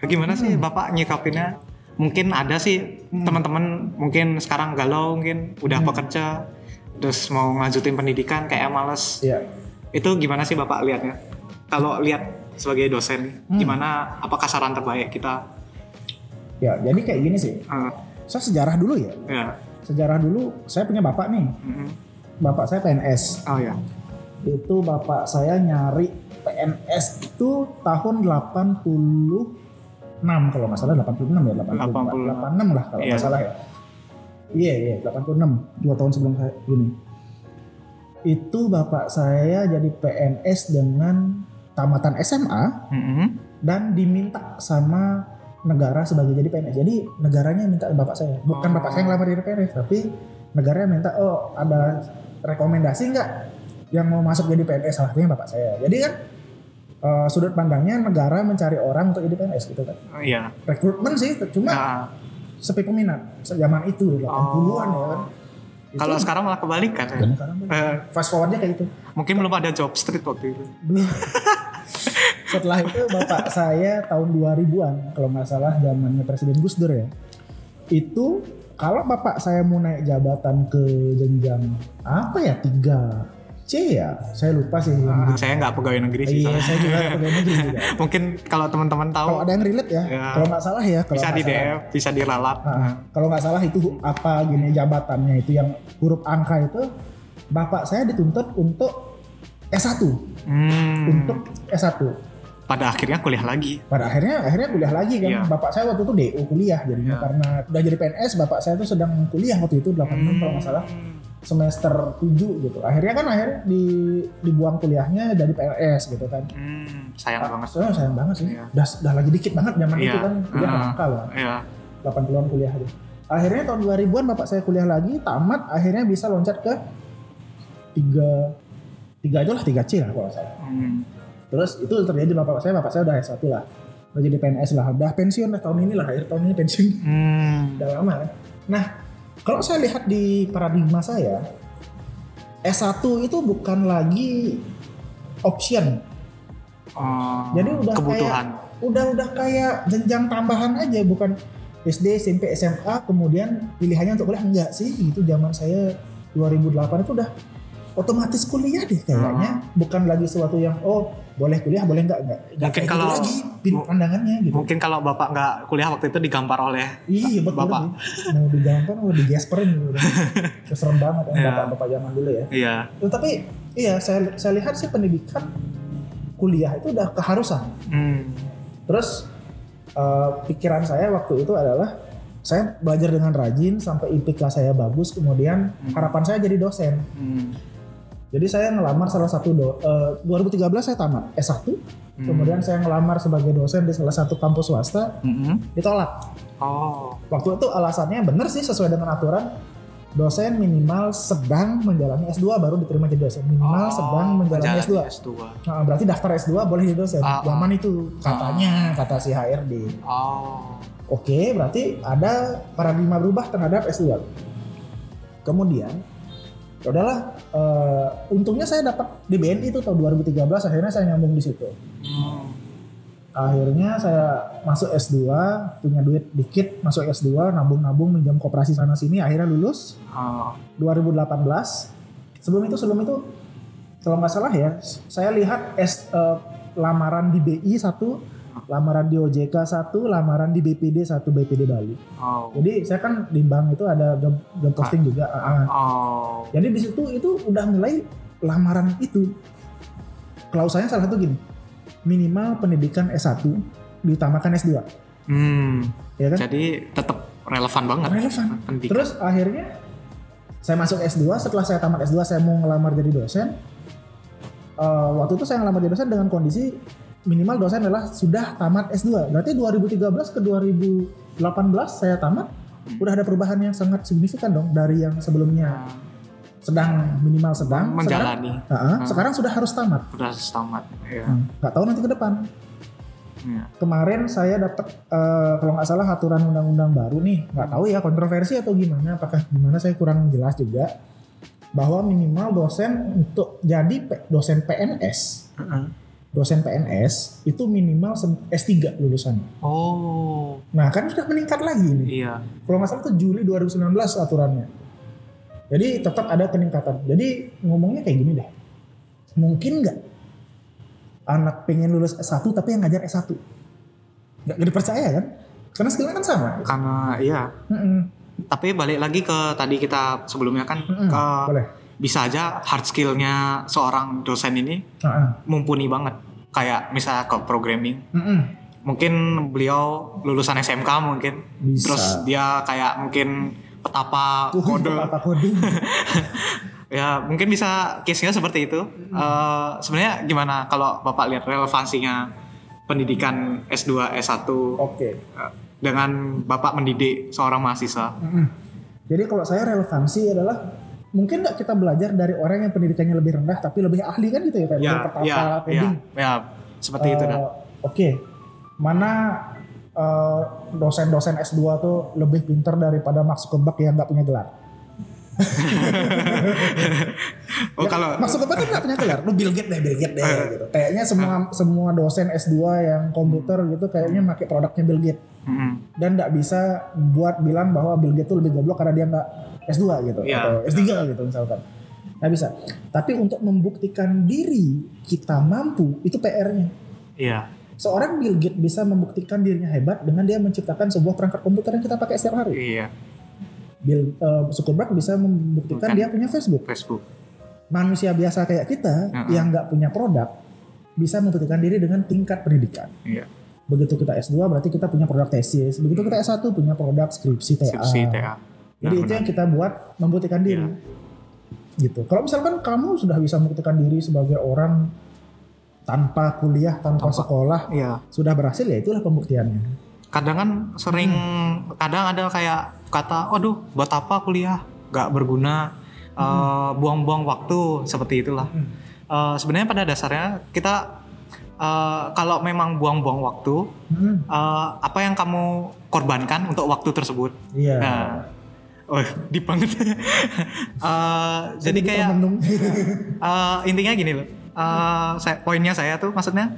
Gimana sih Bapak nyikapinnya? Mungkin ada sih teman-teman mungkin sekarang galau mungkin udah bekerja terus mau ngajutin pendidikan kayak males. Iya. Itu gimana sih Bapak lihatnya? Kalau lihat sebagai dosen Hmm. gimana apakah saran terbaik kita? Ya, jadi kayak gini sih. Eh, Saya sejarah dulu ya. ya. Sejarah dulu, saya punya bapak nih. Mm-mm. Bapak saya PNS. Oh ya. Itu bapak saya nyari PNS itu tahun 86 kalau nggak salah 86 ya 86 86. 86 lah kalau Iya. nggak salah ya iya iya 86 dua tahun sebelum saya ini itu bapak saya jadi PNS dengan tamatan SMA Mm-mm. dan diminta sama negara sebagai jadi PNS jadi negaranya minta bapak saya bukan Oh. bapak saya yang ngelamar jadi PNS tapi negaranya minta oh ada rekomendasi nggak yang mau masuk jadi PNS salah satunya bapak saya jadi kan eh, sudut pandangnya negara mencari orang untuk jadi PNS gitu kan Oh, Iya. rekrutmen sih cuma Nah, sepi peminat zaman itu 80-an ya kan. Itu- kalau sekarang malah kebalikan ya. Sekarang Eh, fast forwardnya kayak gitu. Mungkin belum ada job street waktu itu. belum *laughs* setelah itu bapak saya tahun 2000-an kalau nggak salah zamannya Presiden Gus Dur ya. Itu kalau bapak saya mau naik jabatan ke jenjang apa ya 3 C ya saya lupa sih Ah, saya nggak pegawai negeri sih. iya saya juga pegawai negeri juga *laughs* Mungkin kalau teman-teman tahu kalau ada yang relate ya, Ya. kalau nggak salah ya kalau bisa di bisa diralat. Ah, kalau nggak salah itu apa gini jabatannya itu yang huruf angka itu bapak saya dituntut untuk S1 Hmm, untuk S1 pada akhirnya kuliah lagi. pada akhirnya akhirnya kuliah lagi kan Iya. bapak saya waktu itu DO kuliah jadinya Iya. karena udah jadi PNS bapak saya tuh sedang kuliah waktu itu 86 kalau nggak salah semester 7 gitu akhirnya kan akhirnya di dibuang kuliahnya jadi PNS gitu kan Hmm, sayang banget. Soalnya sayang banget sih Iya. udah, udah lagi dikit banget zaman Iya. itu kan kuliah Ah. langka lah Ya. 80-an kuliah aja akhirnya tahun 2000-an bapak saya kuliah lagi tamat akhirnya bisa loncat ke tiga tiga aja lah 3 C lah kalau salah Hmm. Terus itu terjadi bapak saya, bapak saya udah S1 lah. Udah jadi PNS lah, udah pensiun lah tahun ini lah, akhir tahun ini pensiun. Hmm. Udah lama kan. Nah, kalau saya lihat di paradigma saya, S1 itu bukan lagi option. Oh, Jadi udah kebutuhan. Udah udah kayak jenjang tambahan aja, bukan SD, SMP, SMA, kemudian pilihannya untuk kuliah enggak sih. Itu zaman saya 2008 itu udah otomatis kuliah deh kayaknya. Bukan lagi sesuatu yang oh boleh kuliah boleh enggak enggak. Enggak Mungkin gitu kalau- lagi pandangannya gitu. Mungkin kalau bapak nggak kuliah waktu itu digampar oleh Iya betul Bapak. sih. Mau digampar mau digesperin gitu. *laughs* Keserem banget kan Iya. bapak-bapak zaman dulu ya. Iya. Tuh, tapi iya saya saya lihat sih pendidikan kuliah itu udah keharusan. Hmm. Terus eh, pikiran saya waktu itu adalah saya belajar dengan rajin sampai IPK saya bagus kemudian Hmm. harapan saya jadi dosen. Hmm. Jadi saya ngelamar salah satu do, eh, 2013 saya tamat S1, Hmm. kemudian saya ngelamar sebagai dosen di salah satu kampus swasta, Hmm. ditolak. Oh. Waktu itu alasannya benar sih sesuai dengan aturan dosen minimal sedang menjalani S2 baru diterima jadi dosen. Minimal Oh, sedang menjalani S2. S2. Nah, berarti daftar S2 boleh jadi dosen. Ah, ah. Zaman itu katanya kata si HRD. Oh. Oke, berarti ada paradigma berubah terhadap S2. Kemudian ya udahlah eh, untungnya saya dapat di BNI itu tahun 2013 akhirnya saya nyambung di situ. Hmm. Akhirnya saya masuk S2, punya duit dikit, masuk S2, nabung-nabung minjam koperasi sana sini, akhirnya lulus Oh. 2018. Sebelum itu sebelum itu kalau nggak salah ya, saya lihat S eh, lamaran di BI satu, lamaran di OJK satu, lamaran di BPD satu, BPD Bali. Oh. Jadi saya kan di bank itu ada job, job posting juga. ah, ah. Oh. Jadi di situ itu udah mulai lamaran itu. Klausanya salah satu gini, minimal pendidikan S1 ditambahkan S2, Hmm. ya kan? Jadi tetap relevan banget. Relevan. Pendidikan. Terus akhirnya saya masuk S2, setelah saya tamat S2 saya mau ngelamar jadi dosen. Eh, waktu itu saya ngelamar jadi dosen dengan kondisi minimal dosen adalah sudah tamat S2. Berarti 2013 ke 2018 saya tamat, udah ada perubahan yang sangat signifikan dong dari yang sebelumnya sedang minimal sedang menjalani Sekarang, uh-uh, Hmm. sekarang sudah harus tamat. udah tamat ya. Hmm, Nggak tahu nanti ke depan. ya. Kemarin saya dapat eh, kalau nggak salah aturan undang-undang baru nih, nggak tahu ya kontroversi atau gimana, apakah gimana saya kurang jelas juga bahwa minimal dosen untuk jadi dosen PNS, Heeh. Dosen PNS itu minimal sem- S3 lulusannya. oh Nah kan sudah meningkat lagi nih. iya Kalau nggak salah itu Juli 2019 aturannya. Jadi tetap ada peningkatan. Jadi ngomongnya kayak gini deh. Mungkin nggak anak pengen lulus S1 tapi yang ngajar S1? Nggak dipercaya kan? Karena skillnya kan sama. karena iya Mm-mm. tapi balik lagi ke tadi kita sebelumnya kan Mm-mm. ke Boleh. Bisa aja hard skillnya seorang dosen ini Ah, mumpuni banget kayak misalnya ke programming. Mm-mm. mungkin beliau lulusan SMK mungkin Bisa. terus dia kayak mungkin petapa Uh, kode apa coding? *laughs* ya mungkin bisa case-nya seperti itu Eh, sebenarnya gimana kalau bapak lihat relevansinya pendidikan S2 S1 Oke. eh, dengan bapak mendidik seorang mahasiswa Mm-mm. Jadi kalau saya relevansi adalah mungkin nggak kita belajar dari orang yang pendidikannya lebih rendah tapi lebih ahli kan gitu ya kayak ya pertapa, ya ya coding. ya seperti itu Eh, dah Oke, mana eh, dosen-dosen S2 tuh lebih pinter daripada Mark Zuckerberg yang nggak punya gelar? *laughs* oh Ya, kalau Mark Zuckerberg kan nggak punya gelar, lu Bill Gates deh, Bill Gates deh gitu. Kayaknya semua semua dosen S2 yang komputer gitu kayaknya pakai produknya Bill Gates Mm-mm. dan nggak bisa buat bilang bahwa Bill Gates tuh lebih goblok karena dia nggak S2 gitu Iya. atau S3 gitu misalkan. Nggak bisa. Tapi untuk membuktikan diri kita mampu itu PR-nya. iya Seorang Bill Gates bisa membuktikan dirinya hebat dengan dia menciptakan sebuah perangkat komputer yang kita pakai setiap hari. iya Bill eh, Zuckerberg bisa membuktikan Bukan. dia punya Facebook. Facebook Manusia biasa kayak kita Uh-uh. yang nggak punya produk bisa membuktikan diri dengan tingkat pendidikan. iya Begitu kita S2 berarti kita punya produk tesis. Begitu kita S1 punya produk skripsi TA. skripsi TA Jadi itu yang kita buat membuktikan diri. Iya. Gitu. Kalau misalkan kamu sudah bisa membuktikan diri sebagai orang tanpa kuliah, tanpa, Tanpa- sekolah, iya sudah berhasil ya itulah pembuktiannya. kadang kan sering Hmm. kadang ada kayak kata aduh buat apa kuliah nggak berguna Hmm. eh, buang-buang waktu seperti itulah Eh, sebenarnya pada dasarnya kita eh, kalau memang buang-buang waktu Hmm, eh, apa yang kamu korbankan untuk waktu tersebut Iya. nah oh deep banget *laughs* Eh, jadi kayak. Eh, intinya gini loh. Eh, saya, poinnya saya tuh maksudnya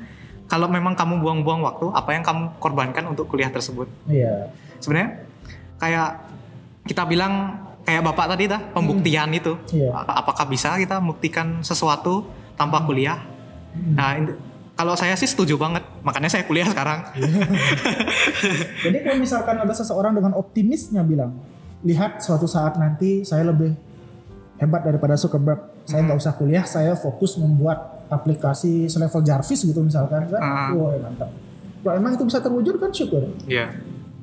kalau memang kamu buang-buang waktu, apa yang kamu korbankan untuk kuliah tersebut? Iya. Sebenarnya kayak kita bilang kayak bapak tadi dah pembuktian itu. Iya. Apakah bisa kita membuktikan sesuatu tanpa kuliah? Hmm. Nah, kalau saya sih setuju banget. Makanya saya kuliah sekarang. *laughs* Jadi kalau misalkan ada seseorang dengan optimisnya bilang, lihat suatu saat nanti saya lebih hebat daripada Zuckerberg. Saya Hmm. nggak usah kuliah, saya fokus membuat aplikasi selevel Jarvis gitu misalkan kan. Ah. Wah mantap. Kalau emang itu bisa terwujud kan syukur. Iya,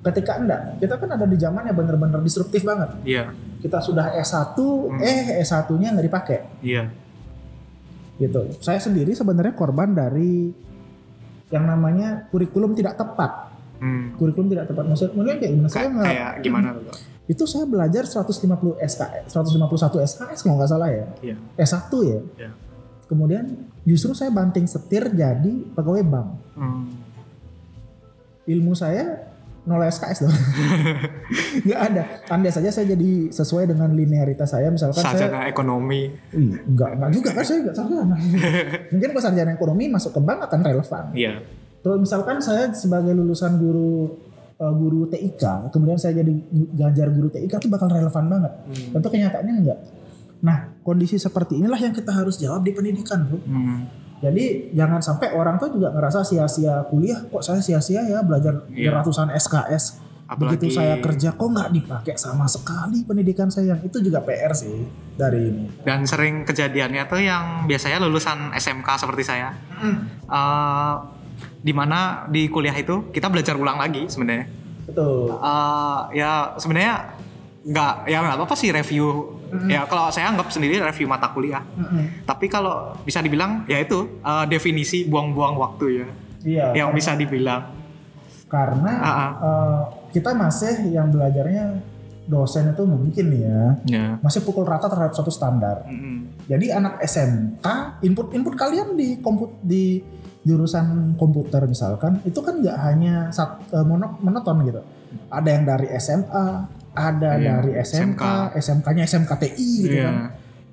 Ketika enggak, kita kan ada di zaman yang bener-bener disruptif banget. iya, Kita sudah S1, Hmm. eh S1-nya nggak dipakai iya. gitu. Saya sendiri sebenarnya korban dari yang namanya kurikulum tidak tepat. Hmm. Kurikulum tidak tepat maksudnya kayak gimana? Saya nggak kayak gimana tuh? Itu saya belajar 150 SKS, 151 SKS kalau nggak salah ya. Iya. S1 ya. Iya. Kemudian justru saya banting setir jadi pegawai bank. Hmm. Ilmu saya nol SKS dong. *laughs* nggak ada. Andai saja saya jadi sesuai dengan linearitas saya misalkan saya Sarjana ekonomi. Ih, enggak, enggak juga kan saya enggak sarjana. *laughs* Mungkin kalau sarjana ekonomi masuk ke bank akan relevan. Iya. Kalau misalkan saya sebagai lulusan guru eh, guru TIK, kemudian saya jadi ngajar guru TIK itu bakal relevan banget. Hmm. Tentu kenyataannya enggak. Nah, kondisi seperti inilah yang kita harus jawab di pendidikan, Bro. Hmm. Jadi jangan sampai orang tuh juga ngerasa sia-sia kuliah, kok saya sia-sia ya belajar Iya. ratusan SKS. Apalagi Begitu saya kerja kok nggak dipakai sama sekali pendidikan saya. Itu juga PR sih dari ini. dan sering kejadiannya tuh yang biasanya lulusan SMK seperti saya eh di mana di kuliah itu kita belajar ulang lagi sebenarnya Betul. Eh, ya sebenarnya nggak ya nggak apa-apa sih review ya kalau saya anggap sendiri review mata kuliah Mm-mm. tapi kalau bisa dibilang ya itu eh, definisi buang-buang waktu ya Iya. yang bisa dibilang karena ah. eh, kita masih yang belajarnya dosen itu mungkin ya Ya. masih pukul rata terhadap suatu standar. Mm-mm. Jadi anak SMK input input kalian di komput di jurusan komputer misalkan itu kan nggak hanya sat, eh, mono- monoton gitu. Ada yang dari SMA, ada Iya, dari SMK, SMK-nya SMKTI gitu Iya. kan.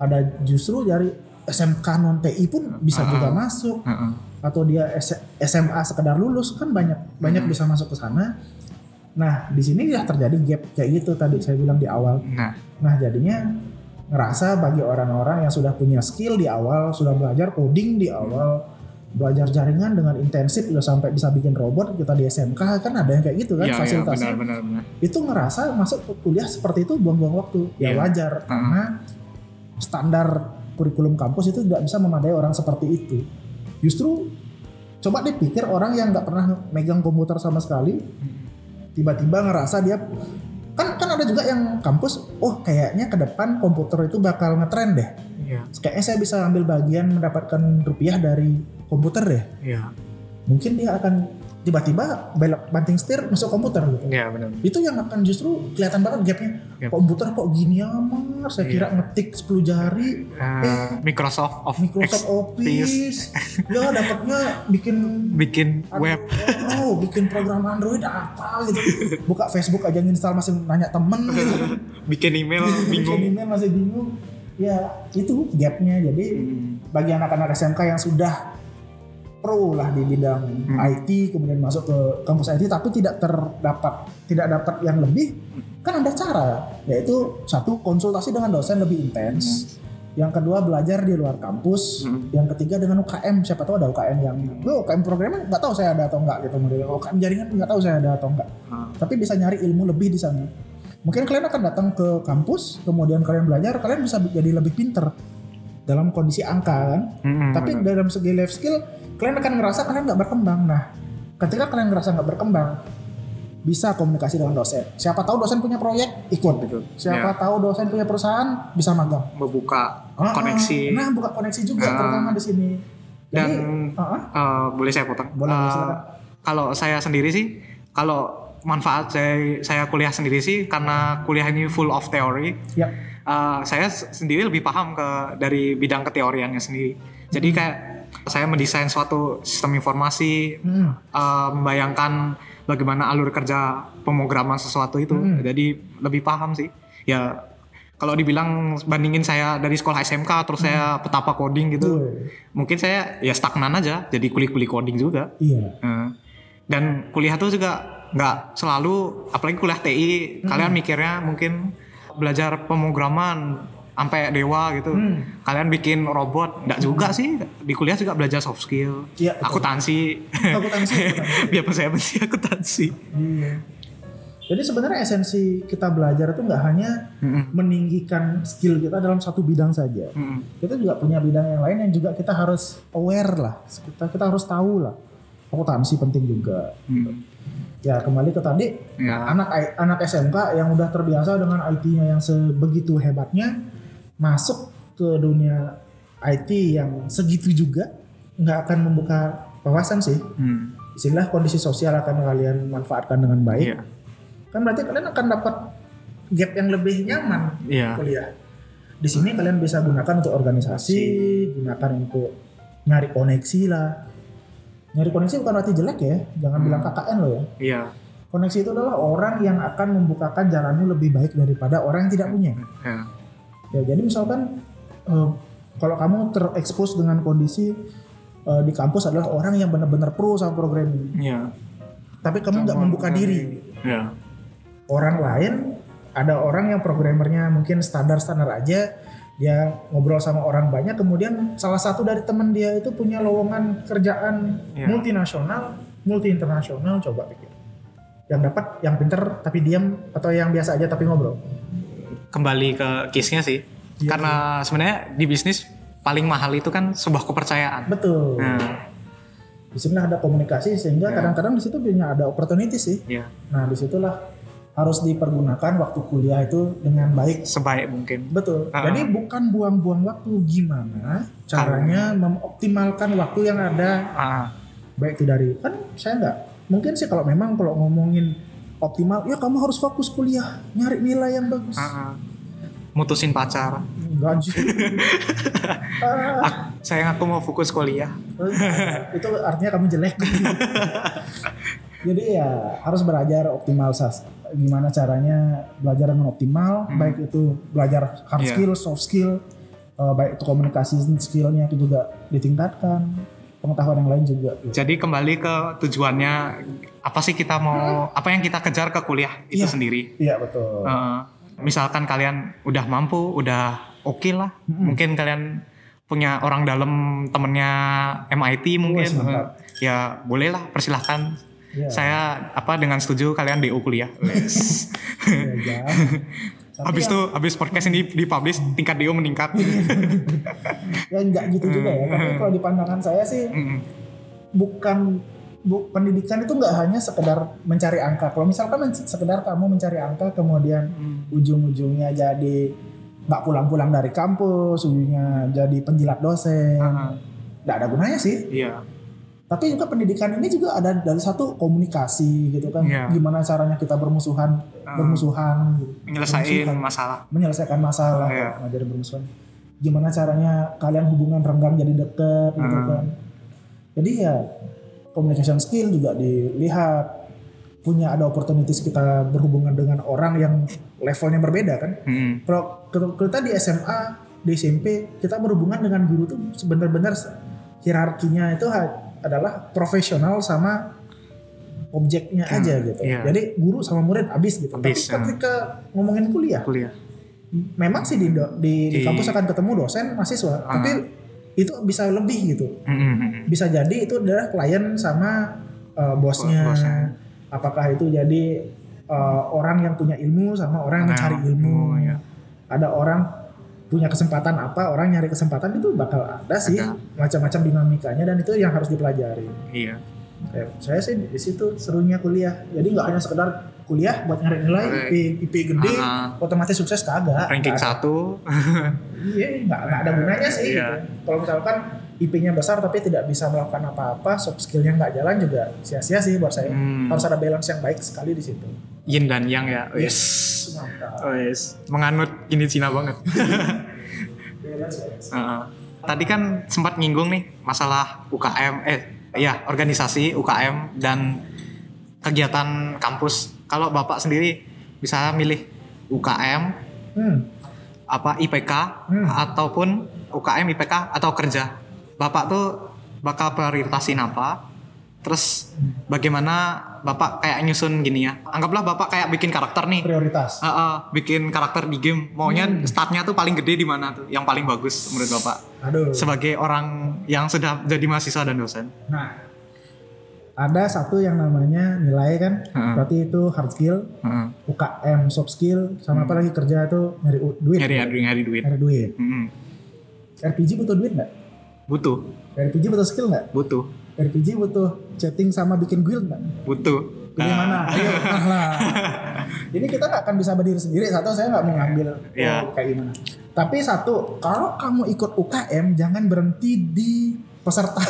Ada justru dari SMK non TI pun bisa Ah. juga masuk Heeh. atau dia S- SMA sekedar lulus kan banyak banyak Hmm. bisa masuk ke sana. Nah, di sini ya terjadi gap kayak gitu tadi saya bilang di awal. Nah, Nah, jadinya ngerasa bagi orang-orang yang sudah punya skill di awal, sudah belajar coding di awal, belajar jaringan dengan intensif udah sampai bisa bikin robot kita di SMK kan ada yang kayak gitu kan iya, fasilitasnya. benar, benar, benar. Itu ngerasa masuk ke kuliah seperti itu buang-buang waktu. Ya Iya. wajar karena standar kurikulum kampus itu tidak bisa memadai orang seperti itu. Justru coba dipikir orang yang nggak pernah megang komputer sama sekali tiba-tiba ngerasa dia kan kan ada juga yang kampus oh kayaknya ke depan komputer itu bakal ngetren deh Iya, kayaknya saya bisa ambil bagian mendapatkan rupiah dari komputer deh iya, mungkin dia akan tiba-tiba belok banting setir masuk komputer gitu. Iya, benar. itu yang akan justru kelihatan banget gapnya. Yap. komputer kok gini amat? Saya kira Iya. ngetik 10 jari. Eh, Microsoft of Microsoft Ex- Office. Ya dapatnya bikin *laughs* bikin web. oh bikin program Android apa gitu. Buka Facebook aja nginstal masih nanya temen gitu. *laughs* Bikin email *laughs* bikin bingung. email masih bingung. Ya itu gapnya. Jadi Hmm. bagi anak-anak SMK yang sudah pro lah di bidang Hmm. IT kemudian masuk ke kampus IT tapi tidak terdapat tidak dapat yang lebih kan ada cara yaitu satu konsultasi dengan dosen lebih intens. Yang kedua belajar di luar kampus. Hmm. yang ketiga dengan UKM siapa tahu ada UKM yang oh, UKM programming nggak tahu saya ada atau enggak gitu. Model UKM jaringan nggak tahu saya ada atau enggak Ah, tapi bisa nyari ilmu lebih di sana. Mungkin kalian akan datang ke kampus kemudian kalian belajar kalian bisa jadi lebih pinter dalam kondisi angka kan? Mm-mm, tapi benar. dalam segi life skill kalian akan ngerasa kalian nggak berkembang nah ketika kalian ngerasa nggak berkembang bisa komunikasi dengan dosen siapa tahu dosen punya proyek ikut gitu siapa Ya. tahu dosen punya perusahaan bisa magang membuka Ah, koneksi nah buka koneksi juga Ah. terutama di sini dan Jadi, ah, ah, eh, boleh saya potong. Boleh, Eh, silakan. kalau saya sendiri sih, kalau manfaat saya saya kuliah sendiri sih karena kuliah ini full of teori. ya eh, saya sendiri lebih paham ke dari bidang keteoriannya sendiri. Jadi Hmm. kayak saya mendesain suatu sistem informasi, Hmm. eh, membayangkan bagaimana alur kerja pemrograman sesuatu itu. Hmm. Jadi lebih paham sih. Ya kalau dibilang bandingin saya dari sekolah SMK terus saya petapa coding gitu, Tuh. mungkin saya ya stagnan aja jadi kuli-kuli coding juga. iya Eh, dan kuliah tuh juga nggak selalu, apalagi kuliah TI, kalian mikirnya mungkin belajar pemrograman sampai dewa gitu. Hmm. Kalian bikin robot, nggak juga sih. Di kuliah juga belajar soft skill, Iya, akuntansi. Akuntansi. *laughs* Biar saya benci akuntansi. Iya. Jadi sebenarnya esensi kita belajar itu nggak hanya Mm-mm. meninggikan skill kita dalam satu bidang saja. Mm-mm. Kita juga punya bidang yang lain yang juga kita harus aware lah. Kita kita harus tahu lah. Akuntansi penting juga. Mm. Ya kembali ke tadi Ya. anak anak SMK yang udah terbiasa dengan IT-nya yang sebegitu hebatnya masuk ke dunia IT yang segitu juga nggak akan membuka wawasan sih. Mm. Istilah kondisi sosial akan kalian manfaatkan dengan baik. Iya. kan berarti kalian akan dapat gap yang lebih nyaman Iya. kuliah. Di sini kalian bisa gunakan untuk organisasi, gunakan untuk nyari koneksi lah. Nyari koneksi bukan berarti jelek ya, jangan Hmm. bilang KKN lo ya. Iya. Koneksi itu adalah orang yang akan membukakan jalanmu lebih baik daripada orang yang tidak punya. Ya. Ya jadi misalkan eh, kalau kamu terekspos dengan kondisi eh, di kampus adalah orang yang benar-benar pro sama programming, Iya. tapi kamu nggak membuka diri. Iya. orang lain ada orang yang programmernya mungkin standar-standar aja dia ngobrol sama orang banyak kemudian salah satu dari teman dia itu punya lowongan kerjaan Iya. multinasional multi internasional coba pikir yang dapat yang pinter tapi diam atau yang biasa aja tapi ngobrol Kembali ke case-nya sih. Iya. Karena sebenarnya di bisnis paling mahal itu kan sebuah kepercayaan. betul Nah, di sini ada komunikasi sehingga Ya. kadang-kadang di situ punya ada opportunity sih ya nah di situlah harus dipergunakan waktu kuliah itu dengan baik sebaik mungkin. Betul. Ah. Jadi bukan buang-buang waktu gimana caranya mengoptimalkan waktu yang ada Ah, baik itu dari kan saya nggak mungkin sih kalau memang kalau ngomongin optimal. Ya kamu harus fokus kuliah nyari nilai yang bagus. Ah. mutusin pacar. Enggak anjir. *laughs* Ah, Ak- sayang aku mau fokus kuliah. Itu artinya kamu jelek. *laughs* Jadi ya harus belajar optimal sas. Gimana caranya belajar dengan optimal Hmm. baik itu belajar hard Iya. skill soft skill eh, baik itu komunikasi skillnya itu juga ditingkatkan pengetahuan yang lain juga. Jadi kembali ke tujuannya apa sih kita mau apa yang kita kejar ke kuliah itu Iya. sendiri iya betul Eh, misalkan kalian udah mampu udah oke lah Mm-mm. mungkin kalian punya orang dalam temennya MIT mungkin mantap. Eh, ya bolehlah persilahkan Iya. saya apa dengan setuju kalian DO kuliah. Iya. *laughs* Tapi habis yang- tuh habis podcast ini dipublish tingkat DO meningkat *laughs* ya enggak gitu juga ya tapi Hmm. kalau di pandangan saya sih Mm-mm. bukan bu, pendidikan itu enggak hanya sekedar mencari angka kalau misalkan men- sekedar kamu mencari angka kemudian Mm. ujung-ujungnya jadi nggak pulang-pulang dari kampus ujungnya jadi penjilat dosen nggak ada gunanya sih iya tapi juga pendidikan ini juga ada dari satu komunikasi gitu kan Iya. gimana caranya kita bermusuhan Ah, bermusuhan gitu. menyelesaikan Bermusuhan. masalah menyelesaikan masalah Iya. ngajarin bermusuhan gimana caranya kalian hubungan renggang jadi deket gitu Hmm. kan jadi ya communication skill juga dilihat. Punya ada opportunities kita berhubungan dengan orang yang levelnya berbeda kan? Mm-mm. kalau kita di SMA di SMP kita berhubungan dengan guru tuh benar-benar hierarkinya itu adalah profesional sama objeknya Hmm, aja gitu. Iya. jadi guru sama murid habis gitu. Habis, tapi ketika ngomongin kuliah kuliah. memang sih di di, di Di- kampus akan ketemu dosen mahasiswa. Ah. tapi itu bisa lebih gitu Mm-mm. bisa jadi itu adalah klien sama uh, bosnya Bosnya. apakah itu jadi uh, orang yang punya ilmu sama orang yang mencari Nah, ilmu oh, ya. ada orang punya kesempatan apa orang nyari kesempatan itu bakal ada sih macam-macam dinamikanya dan itu yang harus dipelajari iya Kayak saya sih di situ serunya kuliah jadi nggak hanya sekedar kuliah buat nyari nilai IP, IP gede Ah, otomatis sukses kagak ranking ada. satu Iya, nggak ada gunanya sih. Iya. gitu. Kalau misalkan IP-nya besar tapi tidak bisa melakukan apa-apa, soft skill-nya nggak jalan juga sia-sia sih buat saya. Hmm. Harus ada balance yang baik sekali di situ. yin dan yang ya yes Mantap. oh, yes menganut ini Cina banget *laughs* Balance, balance. Heeh. Tadi kan sempat nyinggung nih masalah UKM, eh ya organisasi UKM dan kegiatan kampus. Kalau bapak sendiri bisa milih UKM, Hmm. apa IPK Hmm. ataupun UKM IPK atau kerja, bapak tuh bakal prioritasin apa? Terus bagaimana bapak kayak nyusun gini ya? Anggaplah bapak kayak bikin karakter nih. Prioritas. Ah, ah, bikin karakter di game maunya Hmm. startnya tuh paling gede di mana tuh yang paling bagus menurut bapak Aduh. sebagai orang yang sudah jadi mahasiswa dan dosen Nah, ada satu yang namanya nilai kan, Heeh. berarti itu hard skill, Heeh. UKM soft skill, sama apa lagi kerja tuh nyari duit. nyari nyari nyari duit Nyari duit. Mm-mm. RPG butuh duit nggak? butuh RPG butuh skill nggak? butuh RPG butuh chatting sama bikin guild nggak? butuh Pilih Ah, mana? Ayo, *laughs* nah lah. Ini kita nggak akan bisa berdiri sendiri. Satu saya nggak mau ngambil Iya. oh, kayak gimana. Tapi satu, kalau kamu ikut UKM jangan berhenti di peserta.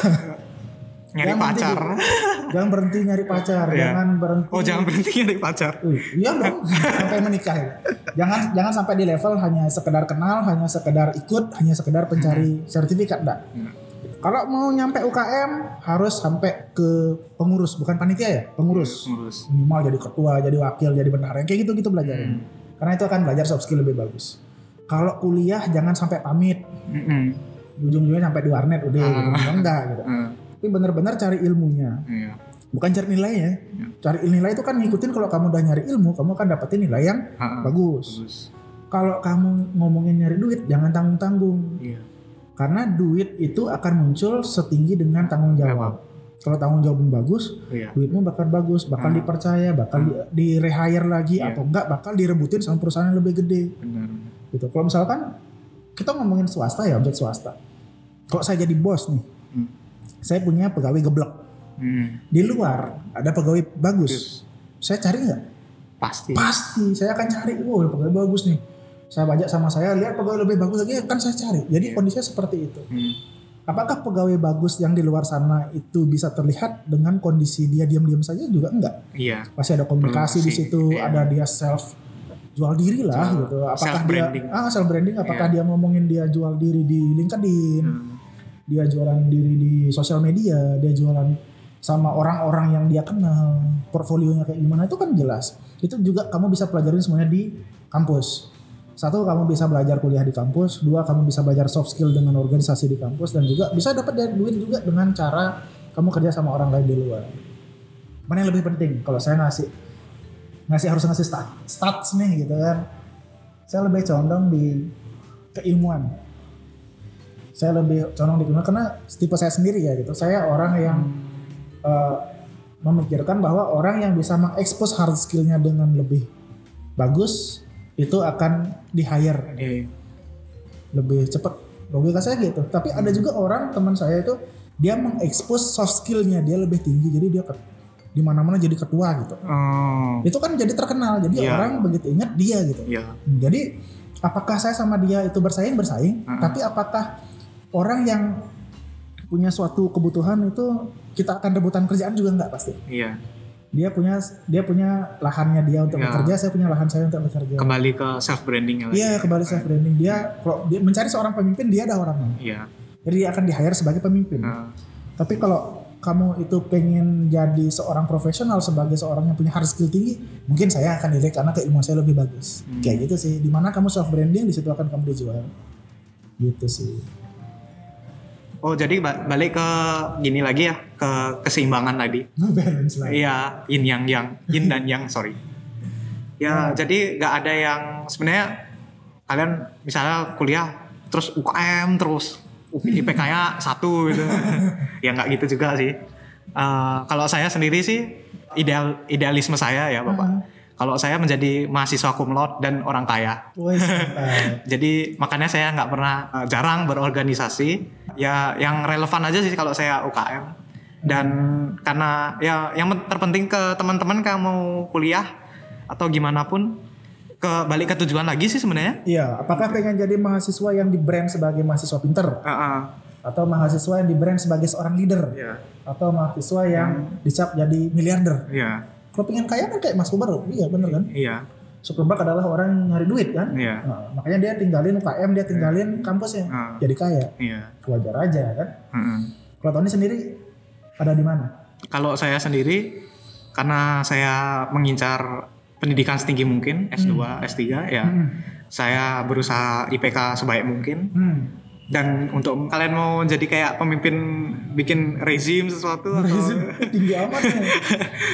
nyari Jangan berhenti pacar di- jangan berhenti nyari pacar. Iya. Jangan berhenti. oh jangan berhenti nyari pacar Wih, iya dong sampai menikah ya. Jangan jangan sampai di level hanya sekedar kenal, hanya sekedar ikut, hanya sekedar pencari sertifikat enggak. Hmm. Kalau mau nyampe UKM harus sampai ke pengurus, bukan panitia ya, pengurus. ngurus minimal jadi ketua, jadi wakil, jadi bendahara, kayak gitu gitu belajar. Hmm. Karena itu akan belajar soft skill lebih bagus. Kalau kuliah jangan sampai pamit, Mm-mm. ujung-ujungnya sampai di warnet udah gitu. Ah. enggak gitu. Eh, *laughs* Tapi benar-benar cari ilmunya, iya. bukan cari nilainya. Iya. Cari nilai itu kan ngikutin kalau kamu udah nyari ilmu, kamu akan dapetin nilai yang Ha-ha. bagus. bagus Kalau kamu ngomongin nyari duit, jangan tanggung-tanggung. iya Karena duit itu akan muncul setinggi dengan tanggung jawab. Kalau tanggung jawabmu bagus, iya duitmu bakal bagus, bakal Hmm. dipercaya, bakal di, di rehire lagi Iya. atau enggak bakal direbutin sama perusahaan yang lebih gede benar gitu. Kalau misalkan kita ngomongin swasta ya objek swasta. Kalau saya jadi bos nih, Hmm. saya punya pegawai geblek. Mm. Di luar ada pegawai bagus. Terus, Saya cari nggak? pasti Pasti saya akan cari. Wow pegawai bagus nih. Saya bajak sama saya lihat pegawai lebih bagus lagi kan saya cari. Jadi Iya. kondisinya seperti itu. Mm. apakah pegawai bagus yang di luar sana itu bisa terlihat dengan kondisi dia diam-diam saja juga enggak Iya. pasti ada komunikasi di situ iya. ada dia self jual diri lah Jual- gitu apakah self-branding. dia ah self branding apakah dia ngomongin dia jual diri di LinkedIn Hmm. dia jualan diri di sosial media dia jualan sama orang-orang yang dia kenal portfolionya kayak gimana itu kan jelas itu juga kamu bisa pelajarin semuanya di kampus satu kamu bisa belajar kuliah di kampus. Dua kamu bisa belajar soft skill dengan organisasi di kampus. Dan juga bisa dapat duit juga dengan cara kamu kerja sama orang lain di luar. Mana yang lebih penting? Kalau saya ngasih ngasih harus ngasih stat, stats nih gitu kan. Saya lebih condong di keilmuan. Saya lebih condong di keilmuan karena tipe saya sendiri ya gitu. Saya orang yang eh, memikirkan bahwa orang yang bisa mengekspos hard skillnya dengan lebih bagus itu akan di hire lebih cepat logika saya gitu tapi ada juga orang teman saya itu dia mengekspos soft skillnya dia lebih tinggi jadi dia ke- di mana-mana jadi ketua gitu Oh. itu kan jadi terkenal jadi Iya. orang begitu ingat dia gitu Iya. jadi apakah saya sama dia itu bersaing bersaing Mm-mm. tapi apakah orang yang punya suatu kebutuhan itu kita akan rebutan kerjaan juga nggak pasti Iya. Dia punya dia punya lahannya dia untuk Ya. bekerja saya punya lahan saya untuk bekerja. Kembali ke self branding iya kembali self branding dia kalau dia mencari seorang pemimpin dia ada orangnya. Iya. jadi dia akan di hire sebagai pemimpin. Heeh. tapi kalau kamu itu pengen jadi seorang profesional sebagai seorang yang punya hard skill tinggi mungkin saya akan dilihat karena keilmuan saya lebih bagus. Hmm. kayak gitu sih. Di mana kamu self branding di situ akan kamu dijual. Gitu sih Oh jadi ba- balik ke gini lagi ya ke keseimbangan tadi. balance lah Iya, yin yang yang, yin dan yang, sorry. Ya, Hmm. jadi nggak ada yang sebenarnya kalian misalnya kuliah terus UKM terus *laughs* IPK-nya satu gitu. *laughs* ya nggak gitu juga sih. Eh, kalau saya sendiri sih ideal idealisme saya ya Bapak. Hmm. Kalau saya menjadi mahasiswa laude dan orang kaya. *laughs* Jadi makanya saya nggak pernah eh, jarang berorganisasi. Ya yang relevan aja sih kalau saya UKM. Dan karena ya yang terpenting ke teman-teman kalau mau kuliah atau gimana pun ke balik ke tujuan lagi sih sebenarnya. Iya, apakah pengen jadi mahasiswa yang di brand sebagai mahasiswa pinter Heeh. atau mahasiswa yang di brand sebagai seorang leader Iya. atau mahasiswa yang dicap jadi miliarder? Iya. Kalau pengen kaya kan kayak Mas Kubar, iya bener kan? Iya. Zuckerberg adalah orang yang nyari duit kan? Iya. Nah, makanya dia tinggalin UKM, dia tinggalin kampusnya, Ah. jadi kaya. Iya. Wajar aja kan? Heeh. Kalau Tony sendiri ada di mana? Kalau saya sendiri karena saya mengincar pendidikan setinggi mungkin S2, S3 ya. Hmm. Saya berusaha IPK sebaik mungkin Hmm. Dan untuk kalian mau jadi kayak pemimpin bikin rezim sesuatu atau Tinggi amat. Jadi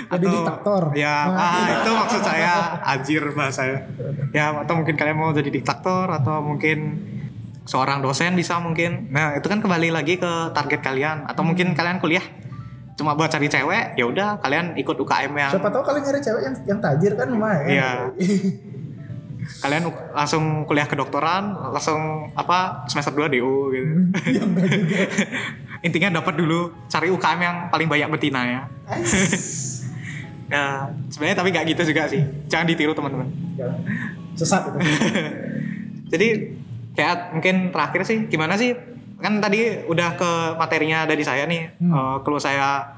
*laughs* atau diktator. ya Nah, ah, itu maksud saya ajir bahasanya ya atau mungkin kalian mau jadi diktator atau mungkin seorang dosen bisa mungkin nah itu kan kembali lagi ke target kalian atau mungkin kalian kuliah cuma buat cari cewek ya udah kalian ikut UKM yang Siapa tahu kalian nyari cewek yang, yang tajir kan lumayan. Iya. *laughs* kalian langsung kuliah kedokteran langsung apa semester 2 DO gitu. Enggak juga. *laughs* intinya dapat dulu cari UKM yang paling banyak betina ya. *laughs* Ya sebenarnya tapi nggak gitu juga sih. Jangan ditiru teman-teman. Sesat itu. *laughs* jadi kayak mungkin terakhir sih gimana sih? Kan tadi udah ke materinya dari saya nih. Hmm. Eh, kalau saya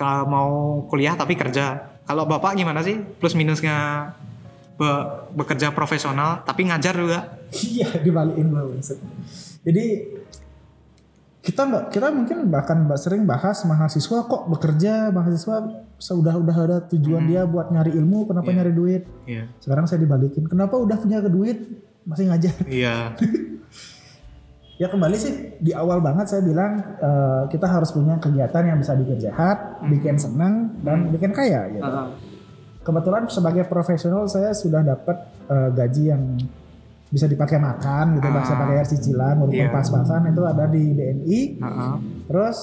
kalau mau kuliah tapi kerja. Kalau bapak gimana sih? Plus minusnya be- bekerja profesional tapi ngajar juga Iya dibalikin loh. Jadi kita nggak kita mungkin bahkan mbak sering bahas mahasiswa kok bekerja mahasiswa sudah udah ada tujuan Hmm. dia buat nyari ilmu kenapa Iya. nyari duit iya sekarang saya dibalikin kenapa udah punya duit masih ngajar iya *laughs* ya kembali sih di awal banget saya bilang eh, kita harus punya kegiatan yang bisa bikin sehat Hmm. bikin senang dan bikin kaya gitu. Kebetulan sebagai profesional saya sudah dapat eh, gaji yang bisa dipakai makan gitu, Ah. bisa pakai cicilan, walaupun Iya. pas-pasan itu ada di BNI. Heeh. Terus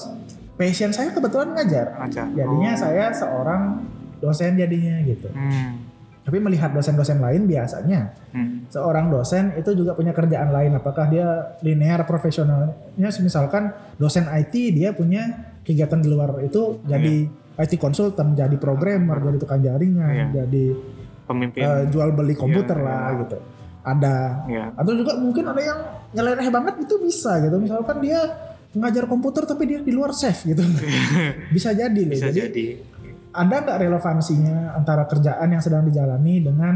passion saya kebetulan ngajar. ngajar Jadinya Oh. saya seorang dosen jadinya gitu. hmm. Tapi melihat dosen-dosen lain biasanya Hmm. seorang dosen itu juga punya kerjaan lain. Apakah dia linear profesionalnya? Misalkan dosen IT dia punya kegiatan di luar itu jadi IT konsultan, jadi programmer, jadi tukang jaringan, Iya. jadi pemimpin eh, jual beli komputer Iya, lah iya. gitu. Ada Iya. atau juga mungkin ada yang nyeleneh banget itu bisa gitu. Misalkan dia ngajar komputer tapi dia di luar safe gitu. *laughs* Bisa jadi loh. Bisa jadi, jadi. ada nggak relevansinya antara kerjaan yang sedang dijalani dengan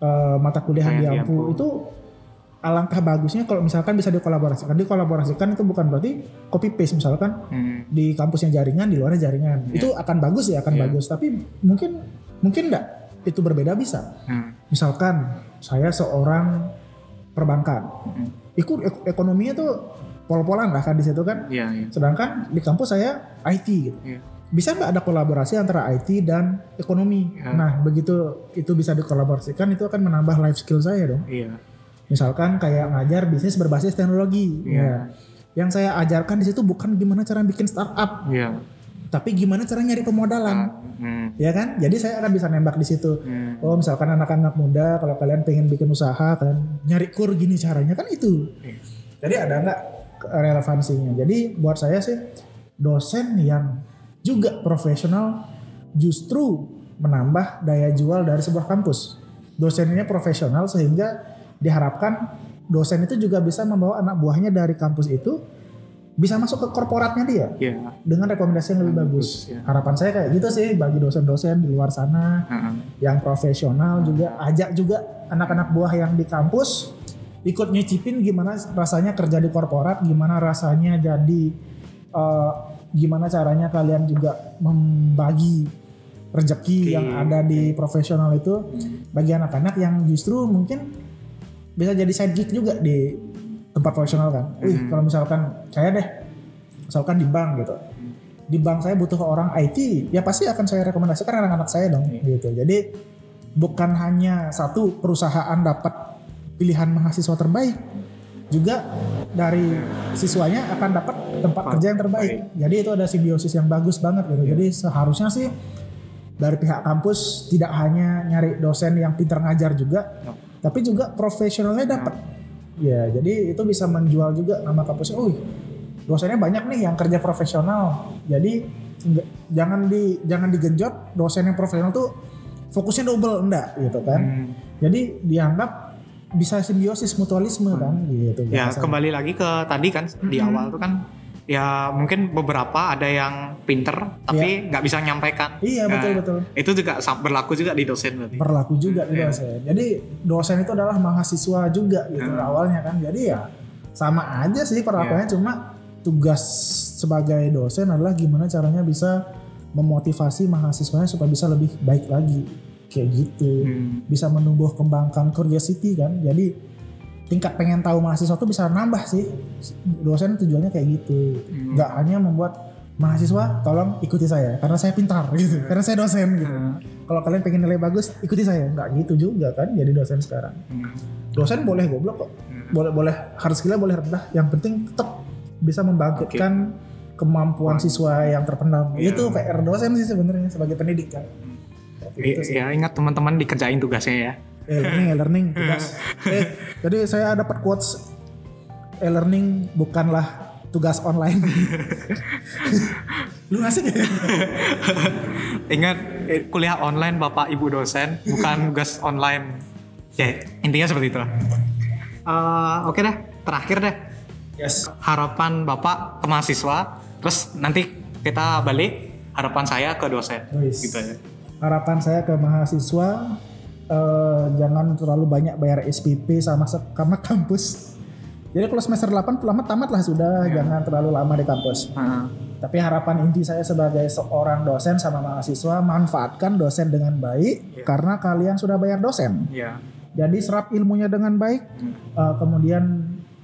eh, mata kuliah yang diampu. itu alangkah bagusnya kalau misalkan bisa dikolaborasikan. Dikolaborasikan itu bukan berarti copy paste misalkan Hmm. di kampusnya jaringan, di luarnya jaringan. Iya. Itu akan bagus ya, akan Iya. bagus. Tapi mungkin mungkin enggak itu berbeda bisa. Hmm. Misalkan saya seorang perbankan, Hmm. ikut ek- ekonominya tuh pol-polan lah kan di situ kan. Iya, iya. Sedangkan di kampus saya IT gitu. Iya. Bisa nggak ada kolaborasi antara IT dan ekonomi? Iya. Nah begitu itu bisa dikolaborasikan itu akan menambah life skill saya dong. Iya. Misalkan kayak ngajar bisnis berbasis teknologi. Iya. Ya. Yang saya ajarkan di situ bukan gimana cara bikin startup, Iya. tapi gimana cara nyari pemodalan. Hmm. Ya kan? Jadi saya akan bisa nembak di situ. Hmm. Oh, misalkan anak-anak muda kalau kalian pengen bikin usaha kalian nyari kur gini caranya kan itu. Iya. Jadi ada nggak relevansinya? Jadi buat saya sih dosen yang juga profesional justru menambah daya jual dari sebuah kampus. Dosennya profesional sehingga diharapkan dosen itu juga bisa membawa anak buahnya dari kampus itu bisa masuk ke korporatnya dia Iya. dengan rekomendasi yang lebih bagus. Bagus, ya. Harapan saya kayak gitu sih bagi dosen-dosen di luar sana Heeh. yang profesional juga ajak juga anak-anak buah yang di kampus ikut nyicipin gimana rasanya kerja di korporat, gimana rasanya jadi eh, gimana caranya kalian juga membagi rezeki Oke, yang ada di profesional itu Hmm. bagi anak-anak yang justru mungkin bisa jadi side gig juga di tempat profesional kan. Wih, Hmm. kalau misalkan saya deh, misalkan di bank gitu, di bank saya butuh orang IT, ya pasti akan saya rekomendasikan anak-anak saya dong, Iya. gitu. Jadi bukan hanya satu perusahaan dapat pilihan mahasiswa terbaik, juga dari siswanya akan dapat tempat kerja yang terbaik. Jadi itu ada simbiosis yang bagus banget gitu. Iya. Jadi seharusnya sih dari pihak kampus tidak hanya nyari dosen yang pintar ngajar juga, Ya. Tapi juga profesionalnya dapat. Ya, jadi itu bisa menjual juga nama kampusnya. Wih, dosennya banyak nih yang kerja profesional. Jadi nggak- jangan di jangan digenjot dosen yang profesional tuh fokusnya double enggak gitu kan. Hmm. Jadi dianggap bisa simbiosis mutualisme kan gitu. Ya kembali lagi ke tadi kan di Mhm. awal tuh kan ya mungkin beberapa ada yang pinter tapi nggak bisa nyampaikan. Iya Nah, betul betul. Itu juga berlaku juga di dosen berarti. berlaku juga di Iya. dosen. Jadi dosen itu adalah mahasiswa juga gitu Hmm. awalnya kan. Jadi ya sama aja sih perlakuannya Iya. cuma tugas sebagai dosen adalah gimana caranya bisa memotivasi mahasiswanya supaya bisa lebih baik lagi kayak gitu. Hmm. Bisa menumbuh kembangkan curiosity kan. Jadi tingkat pengen tahu mahasiswa tuh bisa nambah sih. Dosen tujuannya kayak gitu. Hmm. Nggak hanya membuat mahasiswa tolong ikuti saya karena saya pintar gitu. *laughs* Karena saya dosen gitu Hmm. kalau kalian pengen nilai bagus ikuti saya nggak gitu juga kan jadi dosen sekarang Hmm. dosen boleh goblok kok Hmm. boleh boleh hard skillnya boleh rendah yang penting tetap bisa membangkitkan kemampuan siswa yang terpendam Iya. itu PR dosen sih sebenarnya sebagai pendidik kan Gitu sih. ya ingat teman-teman dikerjain tugasnya ya. E-learning e-learning *laughs* tugas eh, jadi saya dapat quotes e-learning bukanlah tugas online *laughs* lu ngasih ya Ingat eh, kuliah online Bapak Ibu dosen bukan *laughs* tugas online. Ya intinya seperti itu. Eh, Oke deh terakhir deh yes harapan Bapak ke mahasiswa terus nanti kita balik harapan saya ke dosen Wis. gitu ya. harapan saya ke mahasiswa eh, jangan terlalu banyak bayar SPP sama sama *laughs* kampus. Jadi kalau semester 8 lama tamat lah sudah, Iya. jangan terlalu lama di kampus. Heeh. Tapi harapan inti saya sebagai seorang dosen sama mahasiswa manfaatkan dosen dengan baik Iya. karena kalian sudah bayar dosen. Ya. Jadi serap ilmunya dengan baik. Hmm. Eh, kemudian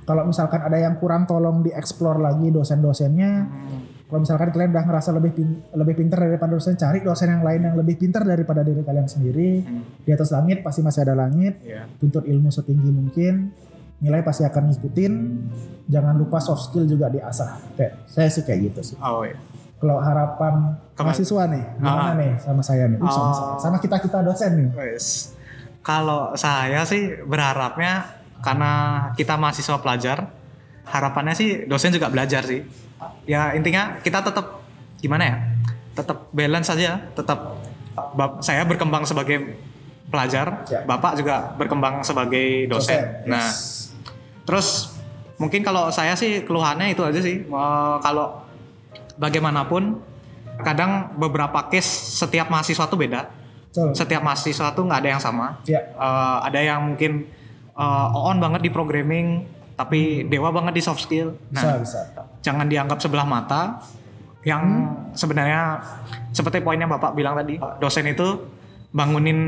kalau misalkan ada yang kurang tolong dieksplor lagi dosen-dosennya. Hmm. Kalau misalkan kalian udah ngerasa lebih pin- lebih pintar daripada dosen, cari dosen yang lain yang lebih pintar daripada diri kalian sendiri. Hmm. Di atas langit pasti masih ada langit. Ya. Tuntut ilmu setinggi mungkin. Nilai pasti akan ngikutin. Jangan lupa soft skill juga diasah. Kayak saya sih kayak gitu sih. Oh ya. Kalau harapan Kema- mahasiswa nih, gimana Ah. nih sama saya nih? Uh, sama, Oh. sama kita kita dosen nih. Wes. Kalau saya sih berharapnya karena kita mahasiswa pelajar, harapannya sih dosen juga belajar sih. Ya intinya kita tetap gimana ya? Tetap balance saja, tetap saya berkembang sebagai pelajar, Ya. Bapak juga berkembang sebagai dosen. Nah, terus mungkin kalau saya sih keluhannya itu aja sih Eh, kalau bagaimanapun kadang beberapa case setiap mahasiswa tuh beda Betul. setiap mahasiswa tuh nggak ada yang sama Ya. Eh, ada yang mungkin eh, on banget di programming tapi dewa banget di soft skill Bisa, nah bisa. jangan dianggap sebelah mata yang sebenarnya seperti poinnya bapak bilang tadi dosen itu bangunin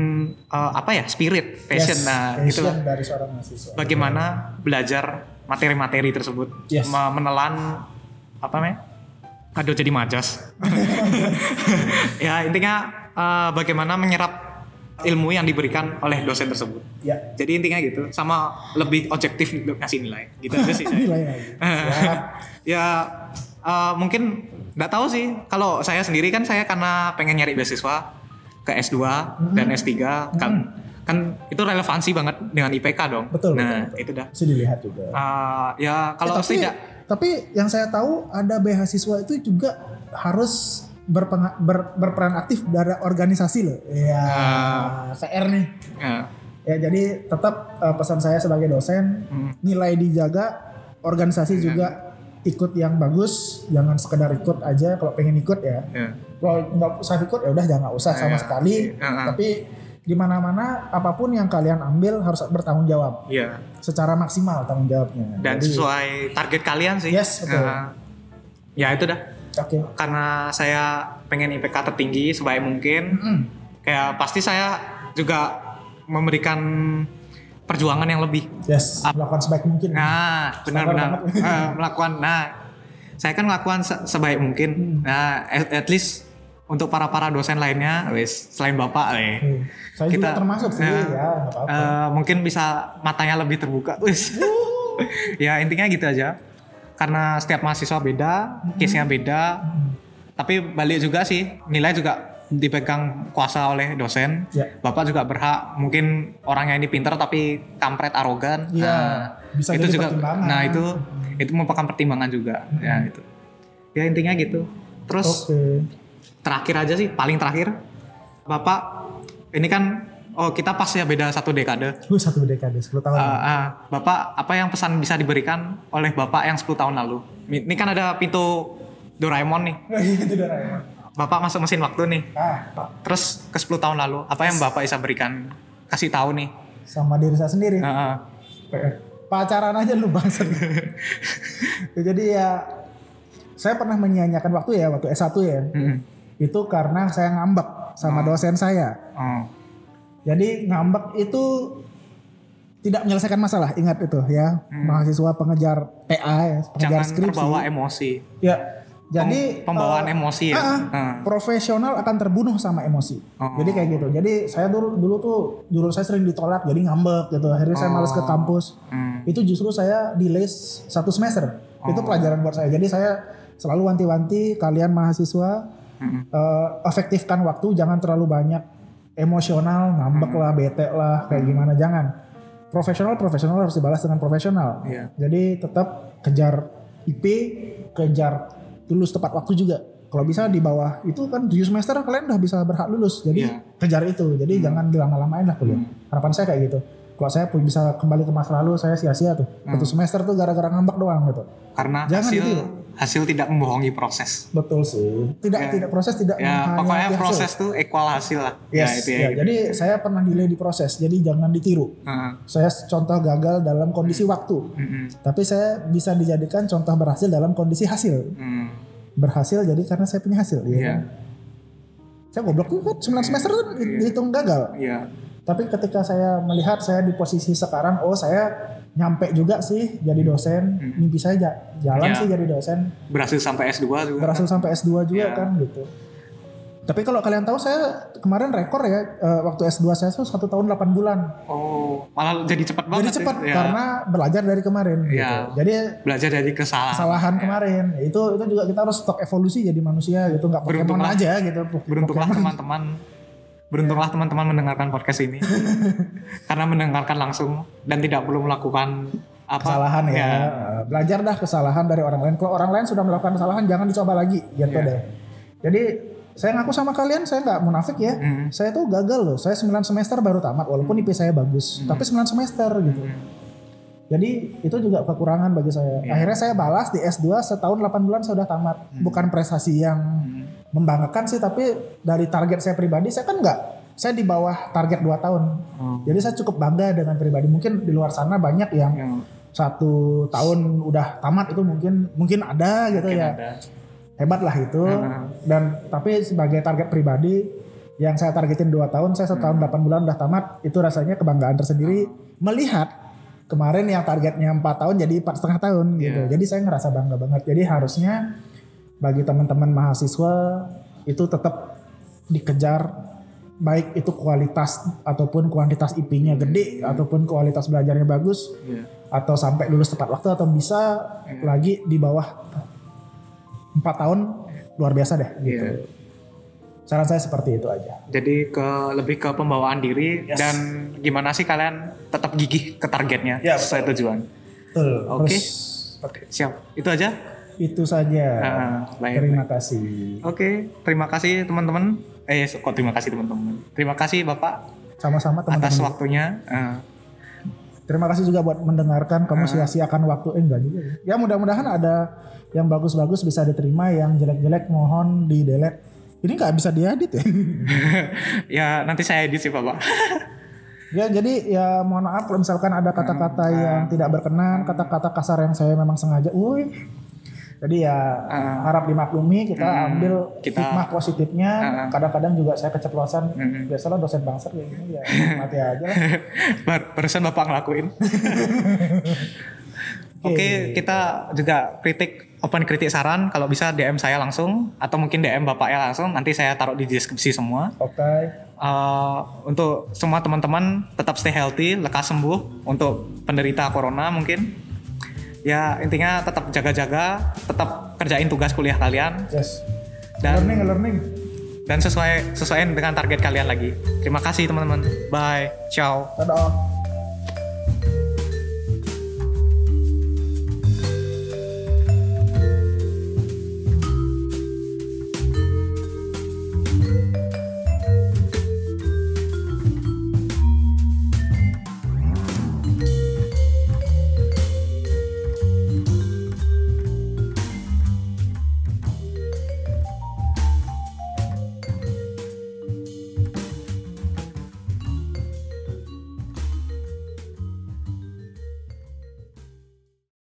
eh, apa ya spirit passion Yes, nah passion gitu dari seorang mahasiswa. bagaimana belajar materi-materi tersebut Yes. Me- menelan apa namanya aduh jadi majas *laughs* *laughs* ya intinya eh, bagaimana menyerap ilmu yang diberikan oleh dosen tersebut Ya, jadi intinya gitu sama lebih objektif ngasih nilai gitu aja sih saya. *laughs* nilai. Siap. *laughs* ya eh, mungkin nggak tahu sih kalau saya sendiri kan saya karena pengen nyari beasiswa ke S2 dan S3 kan kan itu relevansi banget dengan IPK dong Betul, nah betul, betul. itu dah Bisa dilihat juga. Eh, ya kalau Eh, tapi, tidak tapi yang saya tahu ada beasiswa itu juga harus berpenga- ber- berperan aktif dari organisasi loh. Ya, Ah. PR nih. ya, Ya jadi tetap eh, pesan saya sebagai dosen mm, nilai dijaga, organisasi Iya. juga ikut yang bagus, jangan sekedar ikut aja kalau pengen ikut ya. ya, Kalau nggak usah ikut ya udah jangan usah sama Iya. sekali. Iya. Tapi di mana-mana apa pun yang kalian ambil harus bertanggung jawab ya. secara maksimal tanggung jawabnya. dan Jadi, sesuai target kalian sih Yes, betul. Nah, ya itu dah Oke. karena saya pengen IPK tertinggi sebaik mungkin Mm. kayak pasti saya juga memberikan perjuangan yang lebih Yes, melakukan sebaik mungkin. nah benar-benar banget. Eh, melakukan nah saya kan melakukan se- sebaik mungkin Hmm. nah at, at least untuk para para dosen lainnya wis selain bapak eh Hmm. Saya juga Kita- termasuk sih Nah, ya, nggak apa-apa. eh, mungkin bisa matanya lebih terbuka wis *laughs* ya intinya gitu aja karena setiap mahasiswa beda case-nya beda. Hmm. tapi balik juga sih nilai juga dipegang kuasa oleh dosen. Ya. bapak juga berhak mungkin orangnya ini pintar tapi kampret arogan. Iya, Nah, bisa itu juga pertimbangan. nah itu itu merupakan pertimbangan juga. Ya itu. Ya intinya gitu. Terus Oke. terakhir aja sih paling terakhir. Bapak ini kan oh kita pas ya beda satu dekade Gue satu dekade 10 tahun. Ah, ah. bapak apa yang pesan bisa diberikan oleh bapak yang 10 tahun lalu ini kan ada pintu Doraemon nih itu Doraemon. bapak masuk mesin waktu nih Ah, terus ke 10 tahun lalu apa yang bapak bisa berikan kasih tahu nih sama diri saya sendiri. Ah, ah. Pacaran aja lu bangsa. *laughs* Ya, Jadi ya saya pernah menyia-nyiakan waktu ya waktu S1 ya. Mm-mm. Itu karena saya ngambek sama dosen saya. Oh. Jadi ngambek itu tidak menyelesaikan masalah, ingat itu ya. Mahasiswa pengejar PA ya, pengejar jangan skripsi. terbawa emosi Ya. Jadi Pem- pembawaan eh, emosi ya ah, Ah. profesional akan terbunuh sama emosi. Oh. Jadi kayak gitu. Jadi saya dulu dulu tuh dulu saya sering ditolak jadi ngambek gitu. Akhirnya saya males ke kampus. Hmm. Itu justru saya delay satu semester. Itu Oh. pelajaran buat saya. Jadi saya selalu wanti-wanti kalian mahasiswa Mm-mm. eh, efektifkan waktu jangan terlalu banyak emosional, ngambek lah, bete lah, kayak gimana jangan. Profesional profesional harus dibalas dengan profesional. Iya. Jadi tetap kejar IP, kejar lulus tepat waktu juga. Kalau bisa di bawah itu kan 7 semester kalian udah bisa berhak lulus. Jadi Iya. kejar itu. Jadi Hmm. jangan dilama-lamain lah kuliah. Hmm. Harapan saya kayak gitu. Kalau saya pun bisa kembali ke masa lalu, saya sia-sia tuh. Satu Hmm. semester tuh gara-gara ngambek doang gitu. karena Jangan hasil ditiru. Hasil tidak membohongi proses Betul sih. Tidak Ya. tidak proses tidak ya pokoknya hasil. proses tuh equal hasil lah Yes, ya itu ya, ya, jadi saya pernah delay di proses, jadi jangan ditiru. Heeh. Saya contoh gagal dalam kondisi waktu, Mm-mm. tapi saya bisa dijadikan contoh berhasil dalam kondisi hasil. Mm. Berhasil jadi karena saya punya hasil. ya Iya. kan? Saya goblok tuh kan 9 semester kan di- dihitung gagal. Iya. Tapi ketika saya melihat saya di posisi sekarang, oh saya nyampe juga sih jadi dosen. Hmm. Mimpi saya ja- jalan Iya. sih jadi dosen. berhasil sampai S2 juga Berhasil sampai S2 juga Iya. kan gitu. Tapi kalau kalian tahu saya kemarin rekor ya eh, waktu S2 saya tuh satu tahun 8 bulan. oh malah jadi cepat banget Jadi cepat sih. Ya. karena belajar dari kemarin gitu. Iya. Jadi belajar dari kesalahan kesalahan Ya. kemarin itu itu juga kita harus stok evolusi jadi manusia gitu nggak Pokemon aja gitu. beruntunglah teman-teman beruntunglah teman-teman mendengarkan podcast ini *laughs* karena mendengarkan langsung dan tidak perlu melakukan apa kesalahan ya. Eh, Belajar dah kesalahan dari orang lain. Kalau orang lain sudah melakukan kesalahan jangan dicoba lagi gitu Iya. deh. Jadi saya ngaku sama kalian saya nggak munafik ya. Hmm. Saya tuh gagal loh. Saya 9 semester baru tamat walaupun IP saya bagus. Hmm. Tapi 9 semester gitu. Jadi itu juga kekurangan bagi saya. Iya. Akhirnya saya balas di S2 setahun 8 bulan saya udah tamat. Hmm. Bukan prestasi yang membanggakan sih tapi dari target saya pribadi saya kan nggak saya di bawah target 2 tahun. Oh. Jadi saya cukup bangga dengan pribadi. Mungkin di luar sana banyak yang Yang satu tahun udah tamat itu mungkin mungkin ada gitu mungkin ya. ada. Hebat lah itu. Heeh. Dan tapi sebagai target pribadi yang saya targetin 2 tahun, saya setahun Hmm. 8 bulan udah tamat, itu rasanya kebanggaan tersendiri melihat kemarin yang targetnya 4 tahun jadi empat setengah tahun gitu. Iya. Jadi saya ngerasa bangga banget. Jadi harusnya bagi teman-teman mahasiswa itu tetap dikejar baik itu kualitas ataupun kuantitas IP-nya gede ataupun kualitas belajarnya bagus Iya. atau sampai lulus tepat waktu atau bisa Iya. lagi di bawah empat tahun luar biasa deh gitu. Iya. Saran saya seperti itu aja. Jadi ke lebih ke pembawaan diri Yes. dan gimana sih kalian tetap gigih ke targetnya Ya, sesuai tujuan. Betul. Oke. Terus seperti Siap. Itu aja. itu saja. Ah, baik, Terima kasih. Oke, terima kasih teman-teman. Eh, kok terima kasih teman-teman. Terima kasih Bapak Sama-sama teman-teman. atas waktunya. Ah, Terima kasih juga buat mendengarkan. Kamu Ah. sia-siakan waktu. Eh enggak juga. ya. Ya mudah-mudahan ada yang bagus-bagus bisa diterima, yang jelek-jelek mohon di delete. Ini nggak bisa diedit ya. *laughs* ya nanti saya edit sih Bapak. *laughs* ya jadi ya mohon maaf kalau misalkan ada kata-kata Ah. yang tidak berkenan, kata-kata kasar yang saya memang sengaja. Uy. Jadi ya Ah. harap dimaklumi kita Hmm, ambil kita- hikmah positifnya. Ah. Kadang-kadang juga saya keceplosan. Hmm. Biasalah dosen bangsat kayak gini ya mati aja. lah. *laughs* Barusan Bapak ngelakuin. Oke, kita juga kritik open kritik saran kalau bisa DM saya langsung atau mungkin DM Bapaknya langsung nanti saya taruh di deskripsi semua. Oke. Eh, untuk semua teman-teman tetap stay healthy, lekas sembuh untuk penderita corona mungkin. Ya intinya tetap jaga-jaga, tetap kerjain tugas kuliah kalian Yes. dan learning, learning. dan sesuai sesuaiin dengan target kalian lagi. Terima kasih teman-teman. Bye. Ciao. Dadah.